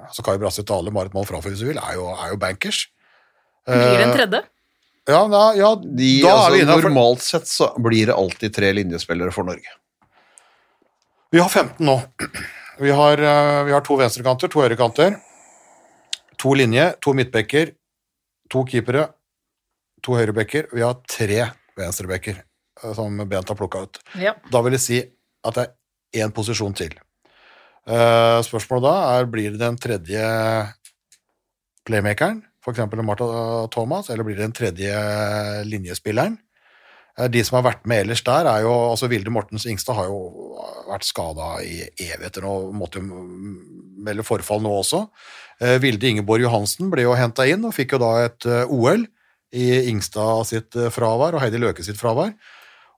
altså Kai Brasset Dale, Marit Moll Frafjord, hvis du vil, er jo, er jo bankers. Blir det en Eh, tredje? Ja, da, ja, de, da altså, er vi innafor. normalt sett så blir det alltid tre linjespillere for Norge. Vi har 15 nå. Vi har, eh, vi har to venstrekanter, to høyrekanter, to linje, to midtbekker, to keepere, to høyrebekker. Vi har tre venstrebekker som Bent har plukka ut. Ja. Da vil jeg si at det er én posisjon til. Eh, Spørsmålet da er blir det den tredje playmakeren, f.eks. Martha Thomas, eller blir det den tredje linjespilleren? Uh, De som har vært med ellers der, er jo altså Vilde Mortens Ingstad har jo vært skada i evigheter og måtte jo melde forfall nå også. Uh, Vilde Ingeborg Johansen ble jo henta inn og fikk jo da et OL i Ingstad sitt fravær og Heidi Løke sitt fravær.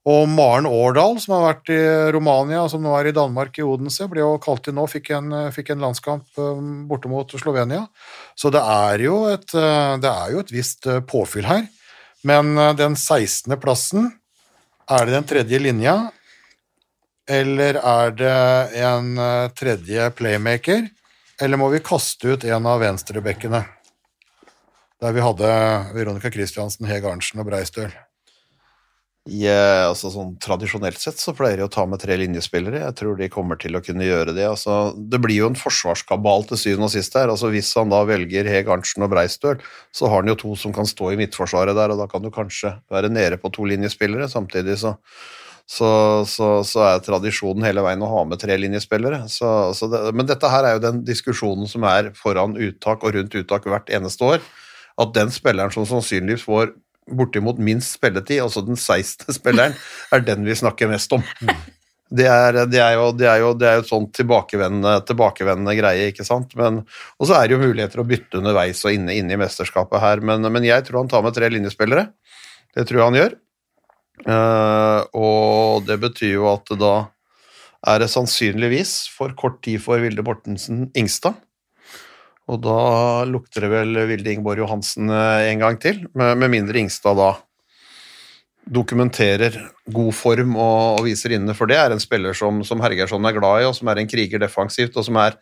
Og Maren Årdal, som har vært i Romania, som nå er i Danmark, i Odense, ble jo kalt inn nå, fikk en, fikk en landskamp eh, borte mot Slovenia. Så det er jo et, eh, det er jo et visst eh, påfyll her. Men eh, den 16. plassen, er det den tredje linja, eller er det en eh, tredje playmaker, eller må vi kaste ut en av venstrebekkene? Der vi hadde Veronica Christiansen, Hege Arntzen og Breistøl. Ja, altså sånn Tradisjonelt sett så pleier de å ta med tre linjespillere. Jeg tror de kommer til å kunne gjøre det. Altså, det blir jo en forsvarskabal til syvende og sist her. Altså, hvis han da velger Heg Arntzen og Breistøl, så har han jo to som kan stå i midtforsvaret der, og da kan du kanskje være nede på to linjespillere. Samtidig så, så, så, så er tradisjonen hele veien å ha med tre linjespillere. Det, men dette her er jo den diskusjonen som er foran uttak og rundt uttak hvert eneste år. At den spilleren som sannsynligvis får bortimot minst spilletid, altså den 16. [laughs] spilleren, er den vi snakker mest om. Det er, det er jo, det er jo, det er et sånt tilbakevendende, tilbakevendende greie, ikke sant. Men, og så er det jo muligheter å bytte underveis og inne, inne i mesterskapet her, men, men jeg tror han tar med tre linjespillere. Det tror jeg han gjør. Uh, og det betyr jo at da er det sannsynligvis for kort tid for Vilde Bortensen Ingstad. Og da lukter det vel Vilde Ingeborg Johansen eh, en gang til, med, mindre Ingstad da dokumenterer god form og, og viser inne, for det er en spiller som, som Hergersson er glad i, og som er en kriger defensivt, og som er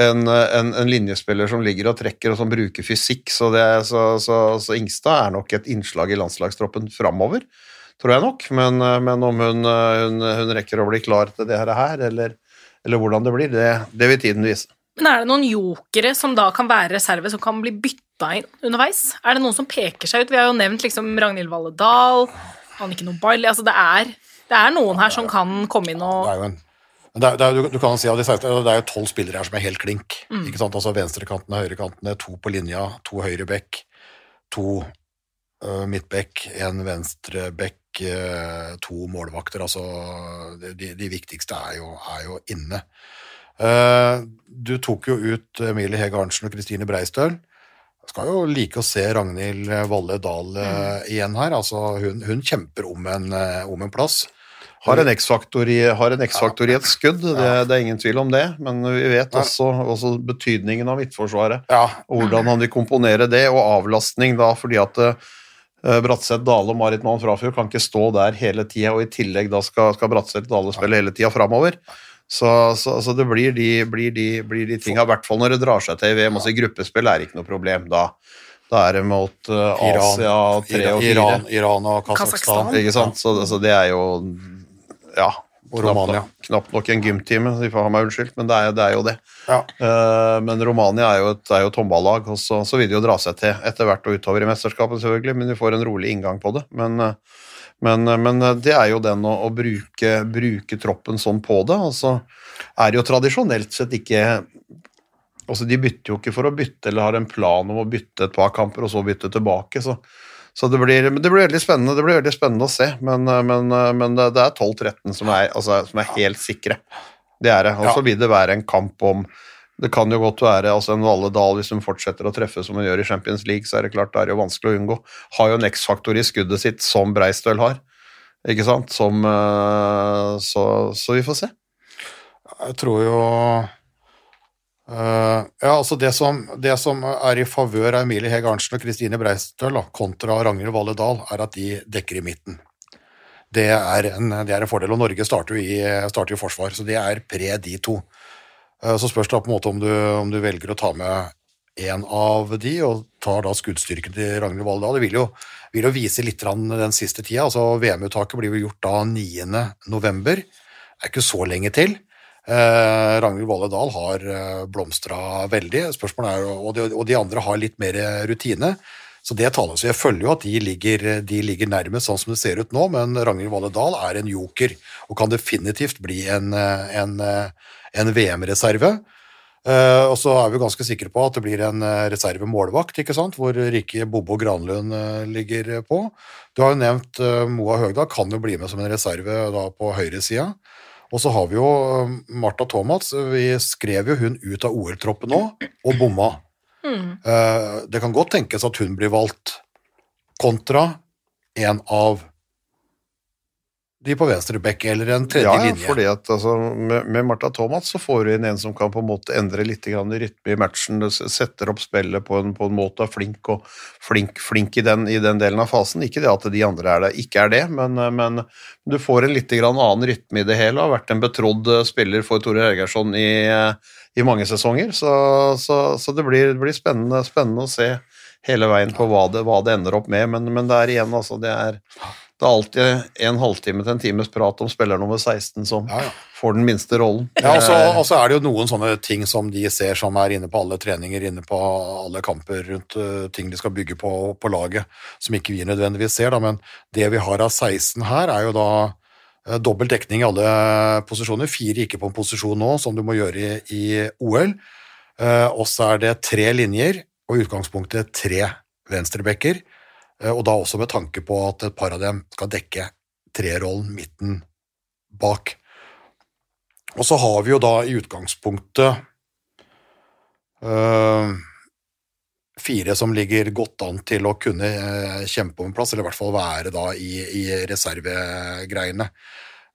en, en, en linjespiller som ligger og trekker og som bruker fysikk, så, det, så, så, så Ingstad er nok et innslag i landslagstroppen framover, tror jeg nok, men, men om hun, hun, hun rekker å bli klar til det her, eller, eller hvordan det blir, det, det vil tiden vise. Men er det noen jokere som da kan være reserve, som kan bli bytta inn underveis? Er det noen som peker seg ut? Vi har jo nevnt liksom Ragnhild Valle Dahl, Annike Nobaili altså det er, det er noen her som kan komme inn og det er, det er, du, du kan si at det er jo tolv spillere her som er helt klink. ikke sant? Altså Venstrekantene, høyrekantene, to på linja, to høyre bekk, to uh, midtbekk, en venstre bekk, uh, to målvakter. Altså de, de viktigste er jo, er jo inne. Eh, du tok jo ut Emilie Hege Arntzen og Kristine Breistøl. skal jo like å se Ragnhild Valle Dahl mm. igjen her. Altså, hun, hun kjemper om en, eh, om en plass. Har en X-faktor i, et skudd, det, det er ingen tvil om det. Men vi vet også, også betydningen av Midtforsvaret. Ja, Og hvordan han vil komponere det, og avlastning da, fordi at Bratseth, Dale og Marit Mann Frafjord kan ikke stå der hele tida, og i tillegg da skal, skal Bratseth Dale spille hele tida framover. Så, så, så det blir de, blir de, blir de tinga, i hvert fall når det drar seg til i VM. Altså gruppespill er ikke noe problem. Da, da er det mot uh, Iran, Asia tre og fire. Iran, Iran og Kasakhstan. Ikke sant? Så, så det er jo Ja. Og Romania. Knapt nok en gymtime, de får ha meg unnskyldt, men det er, det er jo det. Ja. Uh, men Romania er jo et, er jo et og så, så vil de jo dra seg til etter hvert og utover i mesterskapet, selvfølgelig, men de får en rolig inngang på det. Men, eh, men, eh, men eh, det er jo den å, å bruke, bruke troppen sånn på det. Og så er det jo tradisjonelt sett ikke Altså, de bytter jo ikke for å bytte, eller har en plan om å bytte et par kamper og så bytte tilbake. Så, så det, blir, men det blir veldig spennende det blir veldig spennende å se. Men, eh, men, men det, er 12-13 som, altså, som er helt sikre. Det er det. Og så vil det være en kamp om Det kan jo godt være altså en Valle Dahl, hvis hun fortsetter å treffe som hun gjør i Champions League, så er det klart det er jo vanskelig å unngå. Har jo en X-faktor i skuddet sitt, som Breistøl har. Ikke sant? Som, eh, så, så vi får se. Jeg tror jo uh, Ja, altså det som, det som er i favør av Emilie Heg Arntzen og Kristine Breistøl da, kontra Ragnhild Valle Dahl, er at de dekker i midten. Det er, en, det er en fordel, og Norge starter jo i, starter i forsvar, så det er pre de to. Eh, Så spørs det på en måte om du, om du velger å ta med en av de, og tar da skuddstyrken til Ragnhild Wahl da. Det vil jo, vil jo vise litt den siste tida. altså VM-uttaket blir jo gjort da 9. november. Det er ikke så lenge til. Eh, Ragnhild Valle Dahl har eh, blomstra veldig, spørsmålet er, og de, og de andre har litt mer rutine. Så det taler, så jeg føler jo at de ligger, de ligger nærmest sånn som det ser ut nå, men Ragnhild Valle Dahl er en joker og kan definitivt bli en, en, eh, en VM-reserve. Eh, og så er vi ganske sikre på at det blir en eh, reservemålvakt, ikke sant, hvor Rikke Bobo Granlund eh, ligger på. Du har jo nevnt Moa Høgdal, kan jo bli med som en reserve da på høyresida. Og så har vi jo Martha Thomas, vi skrev jo hun ut av OL-troppen nå, og bomma. Eh, Det kan godt tenkes at hun blir valgt kontra en av de på venstre bekk, eller en tredje Ja, ja, linje. fordi at altså, med, med Martha Thomas så får du inn en som kan på en måte endre litt grann i rytme i matchen, setter opp spillet på en, på en måte, er flink, og, flink, flink i, den, i den delen av fasen. Ikke det at de andre er det, ikke er det, men, eh, men du får en litt grann annen rytme i det hele. Har vært en betrodd eh, spiller for Tore Hergersson i, eh, i mange sesonger, så, så, så det blir, det blir spennende, spennende å se hele veien på hva det, hva det ender opp med, men, men det er igjen, altså, det er det er alltid en halvtime til en times prat om spiller nummer 16 som Ja, ja. får den minste rollen. Ja, og så, Eh, og så er det jo noen sånne ting som de ser som er inne på alle treninger, inne på alle kamper rundt uh, ting de skal bygge på på laget, som ikke vi nødvendigvis ser. Da. Men det vi har av 16 her, er jo da eh, dobbel dekning i alle posisjoner. Fire ikke på en posisjon nå, som du må gjøre i, i OL. Eh, og så er det tre linjer, og i utgangspunktet tre venstrebekker. Eh, og da også med tanke på at et par av dem skal dekke trerollen midten bak. Og så har vi jo da i utgangspunktet øh, fire som ligger godt an til å kunne øh, kjempe om en plass, eller i hvert fall være da i, i reservegreiene.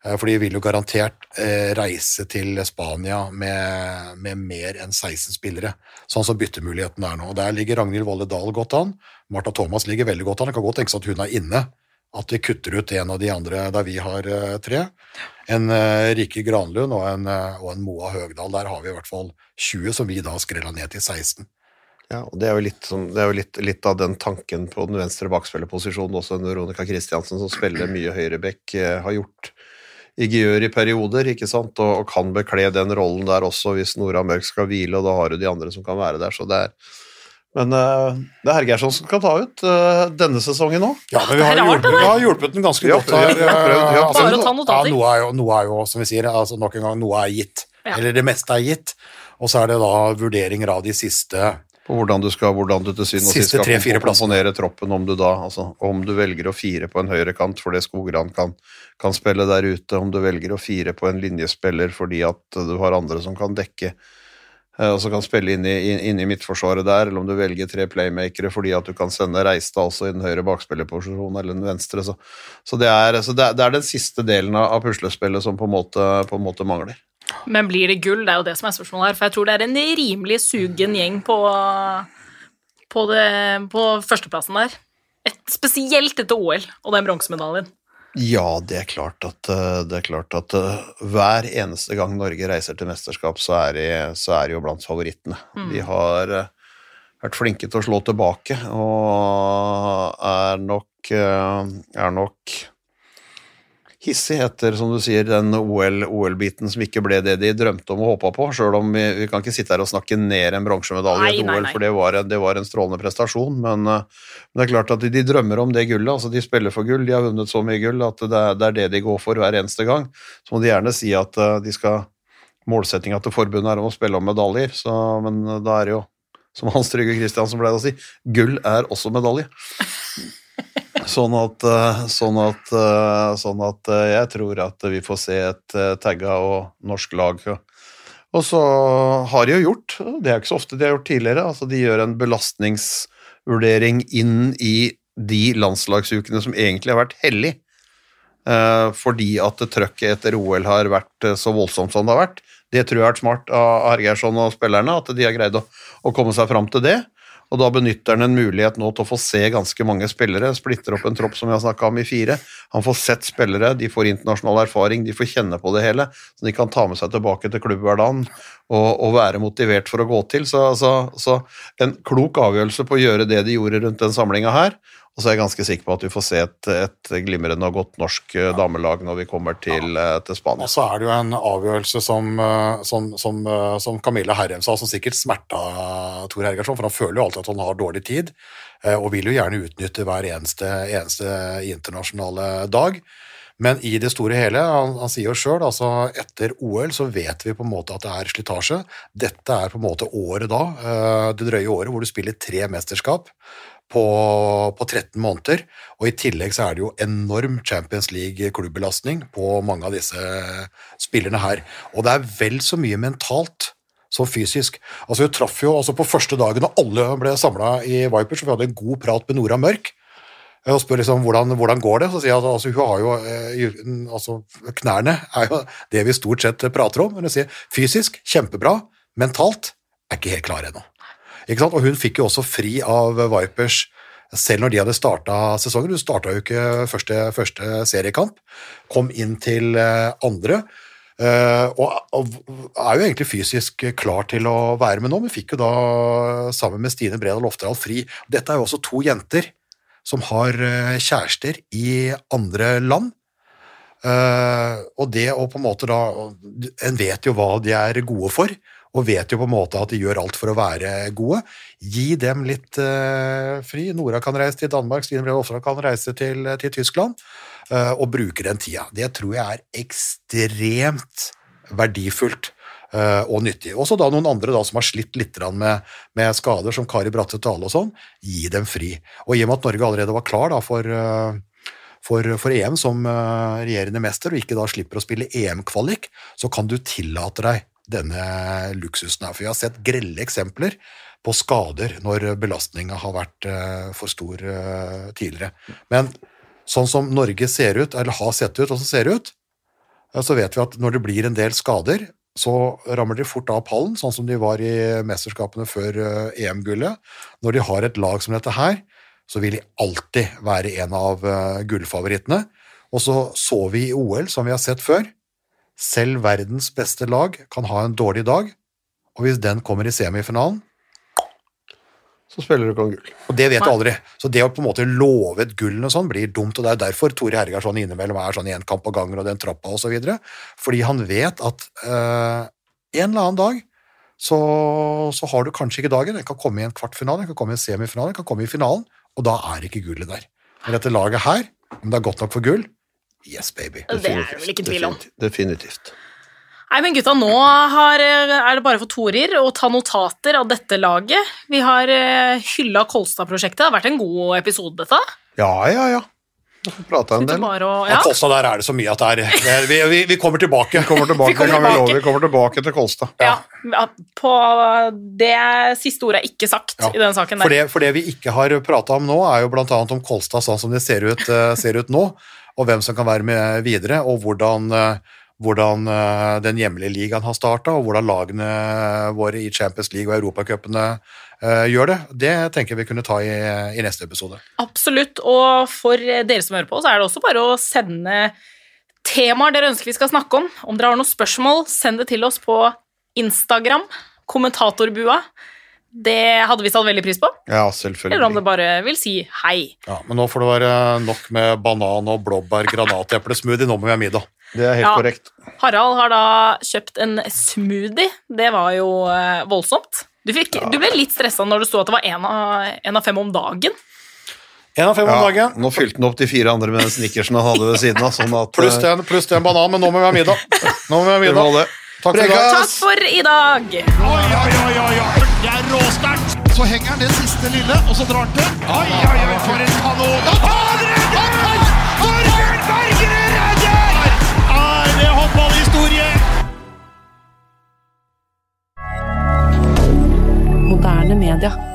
Eh, For de vil jo garantert eh, reise til Spania med, med mer enn 16 spillere, sånn som byttemuligheten er nå. Og Der ligger Ragnhild Valle Dahl godt an. Martha Thomas ligger veldig godt an. Det kan godt tenkes at hun er inne. At vi kutter ut en av de andre der vi har eh, tre. En Rike Granlund og en, og en Moa Høgdal. Der har vi i hvert fall 20, som vi da skrella ned til 16. Ja, og Det er jo litt, som, det er jo litt, litt av den tanken på den venstre bakspillerposisjonen også Veronica Christiansen, som spiller mye høyrebekk, eh, har gjort i Gjør i perioder, ikke sant, og, og kan bekle den rollen der også hvis Nora Mørk skal hvile, og da har du de andre som kan være der. så det er men uh, det er Hergersson som kan ta ut uh, denne sesongen òg. Ja, men vi har, hjulpet, vi har hjulpet den ganske Ja, godt. her. Ja, ja, Altså, Bare å ta notater. Ja, noe er, jo, noe er jo, som vi sier, altså nok en gang, noe er gitt. Ja. Eller det meste er gitt. Og så er det da vurderinger av de siste På hvordan du skal, hvordan du til syvende og sist skal komponere troppen, om du da, altså om du velger å fire på en høyrekant fordi Skogran kan, kan spille der ute, om du velger å fire på en linjespiller fordi at du har andre som kan dekke eh, og så kan spille inn i, inn i midtforsvaret der, eller om du velger tre playmakere fordi at du kan sende Reistad også i den høyre bakspillerposisjonen eller den venstre. Så, så, det, er, så det, er, det, er, den siste delen av puslespillet som på en, måte, på en måte mangler. Men blir det gull? Det er jo det som er spørsmålet her. For jeg tror det er en rimelig sugen gjeng på, på, det, på førsteplassen der. Et, spesielt etter OL og den bronsemedaljen. Ja, det er klart at, eh, det er klart at uh, hver eneste gang Norge reiser til mesterskap, så er de, så er de jo blant favorittene. Mm. De har uh, vært flinke til å slå tilbake og er nok, er nok hissig etter, som du sier, den OL-biten som ikke ble det de drømte om og håpa på. Sjøl om vi, vi, kan ikke sitte her og snakke ned en bronsemedalje i et OL, for det var, det var, en strålende prestasjon. Men, uh, men, det er klart at de drømmer om det gullet. altså De spiller for gull, de har vunnet så mye gull at det er, det er det de går for hver eneste gang. Så må de gjerne si at uh, de skal Målsettinga til forbundet er om å spille om medaljer, så, men uh, da er det jo, som Hans Trygve Kristiansen pleide å si, gull er også medalje. Sånn at, eh, sånn, at, eh, sånn at, eh, jeg tror at vi får se et tagga og norsk lag. Og så har de jo gjort, det er ikke så ofte de har gjort tidligere, altså de gjør en belastningsvurdering inn i de landslagsukene som egentlig har vært hellig, fordi at trøkket etter OL har vært så voldsomt som det har vært. Det tror jeg har vært smart av Argeirsson og spillerne, at de har greid å, å komme seg fram til det. Og da benytter han en mulighet nå til å få se ganske mange spillere. Splitter opp en tropp som vi har snakka om i fire. Han får sett spillere, de får internasjonal erfaring, de får kjenne på det hele. Så de kan ta med seg tilbake til klubbhverdagen og, og være motivert for å gå til. Så, så, så en klok avgjørelse på å gjøre det de gjorde rundt den samlinga her. Og så er jeg ganske sikker på at vi får se et, et glimrende og godt norsk eh, damelag når vi kommer til, ja. Eh, til Spania. Og så er det jo en avgjørelse som, eh, som, som, som Camilla Herrem sa, som sikkert smerta Tor Hergersson, for han føler jo alltid at han har dårlig tid, og vil jo gjerne utnytte hver eneste, eneste internasjonale dag. Men i det store hele, han, han sier jo sjøl, altså etter OL så vet vi på en måte at det er slitasje. Dette er på en måte året da, det drøye året hvor du spiller tre mesterskap på, på, 13 måneder. Og i tillegg så er det jo enorm Champions League-klubbbelastning på mange av disse spillerne her. Og det er vel så mye mentalt som fysisk. Altså Vi traff jo altså på første dagen da alle ble samla i Vipers, og vi hadde en god prat med Nora Mørk. Og spør liksom hvordan, hvordan går det, så sier jeg at altså, hun har jo eh, altså, Knærne er jo det vi stort sett prater om. Men hun sier fysisk kjempebra, mentalt er ikke helt klar ennå. Og hun fikk jo også fri av Vipers selv når de hadde starta sesongen. Hun starta jo ikke første, første, seriekamp, kom inn til eh, andre. Uh, og, er jo egentlig fysisk klar til å være med nå, men fikk jo da sammen med Stine Bredal Oftedal fri. Dette er jo også to jenter som har uh, kjærester i andre land. Og det å på en måte da En vet jo hva de er gode for, og vet jo på en måte at de gjør alt for å være gode. Gi dem litt uh, fri. Nora kan reise til Danmark, Stine Brede Ofsland kan reise til, til Tyskland, uh, og bruke den tida. Det tror jeg er ekstremt verdifullt uh, og nyttig. Også da noen andre da, som har slitt litt med, med skader, som Kari Bratte Tale og sånn, gi dem fri. Og i og med at Norge allerede var klar da, for for, for, EM som regjerende mester, og ikke da slipper å spille EM-kvalik, så kan du tillate deg denne luksusen her. For vi har sett grelle eksempler på skader når belastninga har vært uh, for stor uh, tidligere. Men sånn som Norge ser ut, eller har sett ut, og så ser ut, uh, så vet vi at når det blir en del skader, så rammer de fort av pallen, sånn som de var i mesterskapene før EM-gullet. Når de har et lag som dette her, så vil de alltid være en av gullfavorittene. Og så så vi i OL, som vi har sett før, selv verdens beste lag kan ha en dårlig dag, og hvis den kommer i semifinalen så spiller du ikke om gull. Og Det vet du aldri. Så det å på en måte love et gull og sånn blir dumt. og Det er derfor Tore Hergarsson innimellom er sånn i en kamp av gangen og den trappa osv. Fordi han vet at øh, en eller annen dag så, så, har du kanskje ikke dagen. Den kan komme i en kvartfinale, den kan komme i en semifinale, den kan komme i finalen, og da er ikke gullet der. Men dette laget her, om det er godt nok for gull, Yes, baby. Det er det vel ikke tvil om. Definitivt. Nei, men gutta, nå har, er det bare for Torir å ta notater av dette laget. Vi har eh, hylla Kolstad-prosjektet. Det har vært en god episode, dette. Ja, ja, ja. Prata en del. Ja. Ja. Kolstad, der er det så mye at det er det er- vi, vi, vi kommer tilbake. Vi kommer tilbake, Vi kommer tilbake. love. Vi kommer tilbake til Kolstad. ja. ja. På det siste ordet er ikke sagt Ja, i den saken For det, for det vi ikke har prata om nå, er jo bl.a. om Kolstad sånn som det ser ut, eh, ser ut nå, og hvem som kan være med videre, og hvordan, eh, hvordan eh, den hjemlige ligaen har starta, og hvordan lagene våre i Champions League og Europacupene eh, gjør det. Det tenker jeg vi kunne ta i, i neste episode. Absolutt. Og for dere som hører på, så er det også bare å sende temaer dere ønsker vi skal snakke om. Om dere har noen spørsmål, send det til oss på Instagram, kommentatorbua. Det hadde vi satt veldig pris på. Ja, selvfølgelig. Eller om det bare vil si hei. Ja, Men nå får det være nok med banan og blåbær granateplesmoothie. Nå må vi ha middag. Det er helt Ja. korrekt. Harald har da kjøpt en smoothie. Det var jo eh, voldsomt. Du, fikk, du ble litt stressa når det sto at det var én av, en av fem om dagen. En av fem om Ja, dagen. nå fylte han opp de fire andre med den snickersen han hadde ved siden av. Sånn at, Pluss den, en, pluss den banan, men nå må vi ha middag. Nå må vi ha middag. det. Takk for. Takk for i dag! Oi, oi, oi, oi, oi. Det er råsterkt. Så henger han det siste lille, og så drar han til. Oi, oi, oi, for en kanon. Han redder! Torbjørn Bergerud redder! Er det håndballhistorie? Moderne media.